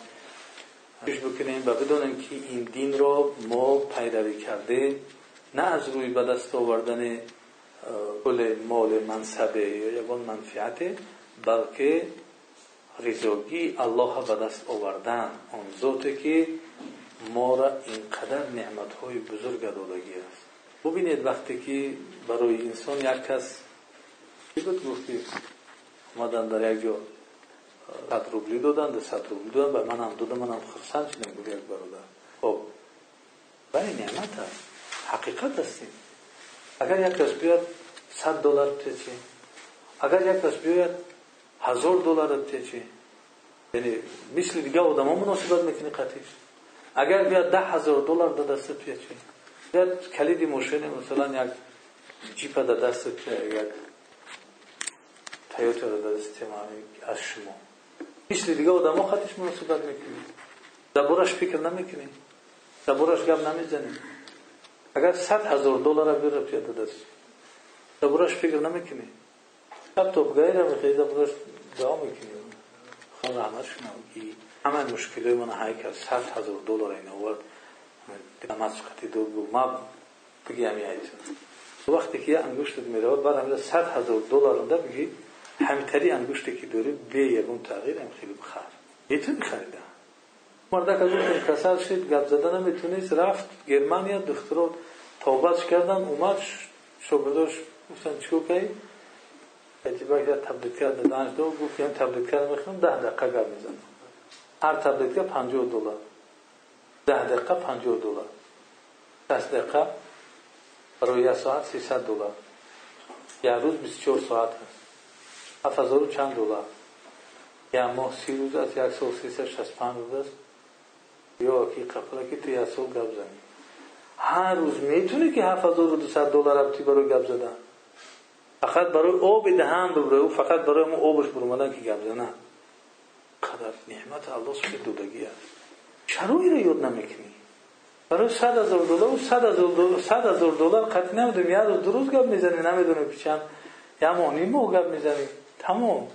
پیش بکنیم و بدانیم که این دین را ما پیروی کرده نه از روی به دست آوردن کل مال منصبه یا یگان منفعت بلکه رضاگی الله به دست آوردن. آن ذاتی که ما را اینقدر نعمت های بزرگ دادگی است. ببینید وقتی که برای انسان یک کس چی بود گفتی؟ آمدن در یک جا صد روبلی دادن ده صد روبلی دادن به من هم دادن من هم خرسان شدیم بود یک برادر. خب برای نعمت است. حقیقت هستیم. اگر یک کس بیاد صد دلار چی؟ اگر یک کس بیاد هزار دلار چی؟ یعنی مثل دیگه آدم مناسبت می‌کنی قطعیش اگر بیاد ده هزار دلار در دست چی بیاد کلید ماشین مثلا یک جیپ در دست یک تایوتا در دست از شما. مثل دیگه آدم ها خطیش مناسبت می‌کنی دبورش فکر نمی‌کنی دبورش گم نمی‌زنی اگر صد هزار دلار بیاره پیاده دست دبورش فکر نمی‌کنی حتی بگیر هم میخوایی دبورش دعا می‌کنی خدا همه مشکلی من های که صد هزار دلار این آورد. نماز قطعی دور بود. ما بگی همی وقتی که یه انگوشت میره بعد همیده صد هزار دلار اونده بگی همینطوری انگوشتی که داری به یکون تغییر هم خیلی بخر می‌تونی خریده مردک از اون کسر شد گپ زده نمیتونیست رفت گرمانیا دخترات توبهش کردن اومد شغلش گفتن چیکو که اتباع کرد تبلیغ کرد دانشگاه گفت این تبلیغ کرد می‌خوام ده دقیقه گپ می‌زنم هر تبلیغ 50 دلار ده دقیقه 50 دلار 10 دقیقه برای یک ساعت 300 دلار یک روز 24 ساعت هست 7000 چند دلار یا ماه سی روز است یک سال 365 روز است یا کی قبل که تو یک سال گپ زنی هر روز می‌تونی که 7200 دلار ابتی برای گپ زدن فقط برای آب دهن ببره فقط برای اون آبش برمدن که گپ زنن قدر نعمت الله سبحانه دودگی است. چرا رو یاد نمی‌کنی. برای صد هزار دلار و صد هزار دلار صد هزار دلار قطعی نمی‌دونم یه روز درست گپ می‌زنی نمی‌دونم پیشم. یا مانی مو گپ می‌زنی. تمام.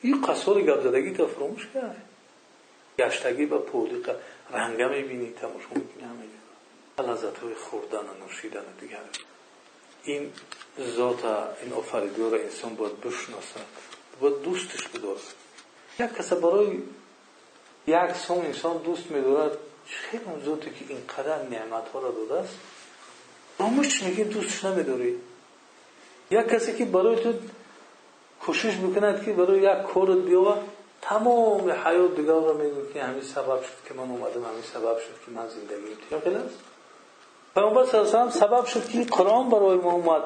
این قصور گپ زدگی تا فراموش کرد گشتگی با پولی رنگه می‌بینی تماشا می‌کنی همه لذت های خوردن و نوشیدن دیگر. این ذات این آفریدگار انسان باید بشناسد. باید دوستش بدارد. یک کس برای یک سوم انسان دوست میدارد. خیلی اون ذاتی که اینقدر نعمت ها را داده است. نامش میگه دوستش نمیداری. یک کسی که برای تو کوشش می‌کند که برای یک کار بیاوه تمام حیات دیگر را میگه که همین سبب شد که من اومدم همین سبب شد که من زندگی خیلی است پیامبر صلی علیه سبب شد که قرآن برای ما اومد.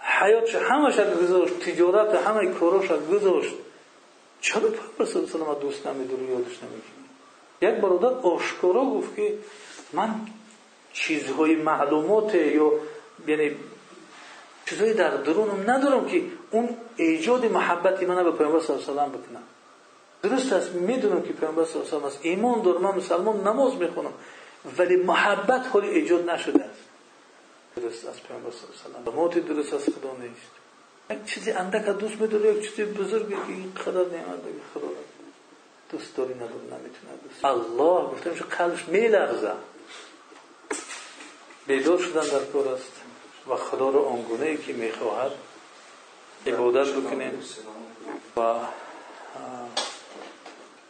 حیاتش همش گذاشت تجارت همه کاراش گذاشت چرا الله علیه دوست نمیداری یادش نمی‌کنی یک برادر آشکارا گفت که من چیزهای معلومات یا یعنی چیزهایی در درونم ندارم که اون ایجاد محبتی من به پیامبر صلی الله علیه بکنم. درست است می‌دونم که پیامبر صلی الله علیه است ایمان دارم من مسلمان نماز می‌خونم ولی محبت حال ایجاد نشده است. درست از پیامبر صلی الله علیه درست از خدا نیست. یک چیزی اندک دوست میداره یک چیزی بزرگی که خدا نعمت داره خدا دوست داری نداره نمی‌تونه دوست الله گفتم که قلبش میلرزه بیدار شدن در کار است و خدا رو آنگونه ای که می‌خواهد عبادت بکنیم و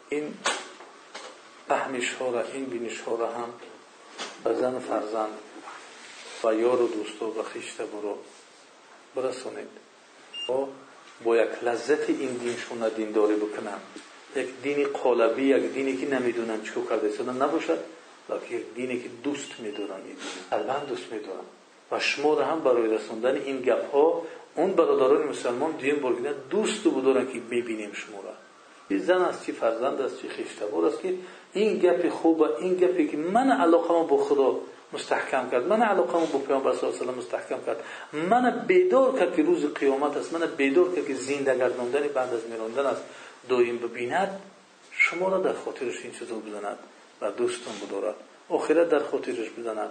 این فهمش ها را این بینش ها را هم به زن فرزند و یار و دوست و خیشته برو برسونید یک لذت این دینشون دینداری بکنن یک دینی قالبی یک دینی که نمی‌دونن چیکار کرده شدن نباشد بلکه یک دینی که دوست می‌دونن قلبا دوست می‌دونن. و شما را هم برای رسوندن این گپ ها اون برادران مسلمان دیم برگیدن دوست بدارن که ببینیم شما را این زن است چی فرزند است چی خیشتبار است که این گپ خوبه این گپی که من علاقه با خدا مستحکم کرد. من علاقه با پیامبر صلی الله علیه و مستحکم کرد. من بیدار کرد که روز قیامت است من بیدار کرد که زنده گرداندن بعد از میراندن است دائم ببیند شما را در خاطرش این چیزو بزند و دوستون بدارد. آخرت در خاطرش بزند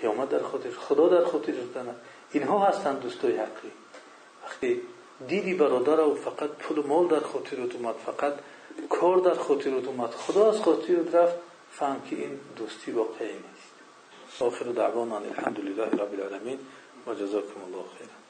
قیامت در خاطرش خدا در خاطرش بزند اینها هستند دوستای حقی. وقتی دیدی برادر و فقط پول مال در خاطرت اومد فقط کار در خاطرت اومد خدا از خاطرت رفت فهم که این دوستی واقعی آخر دعوانا الحمد لله رب العالمین و جزاکم الله خیرا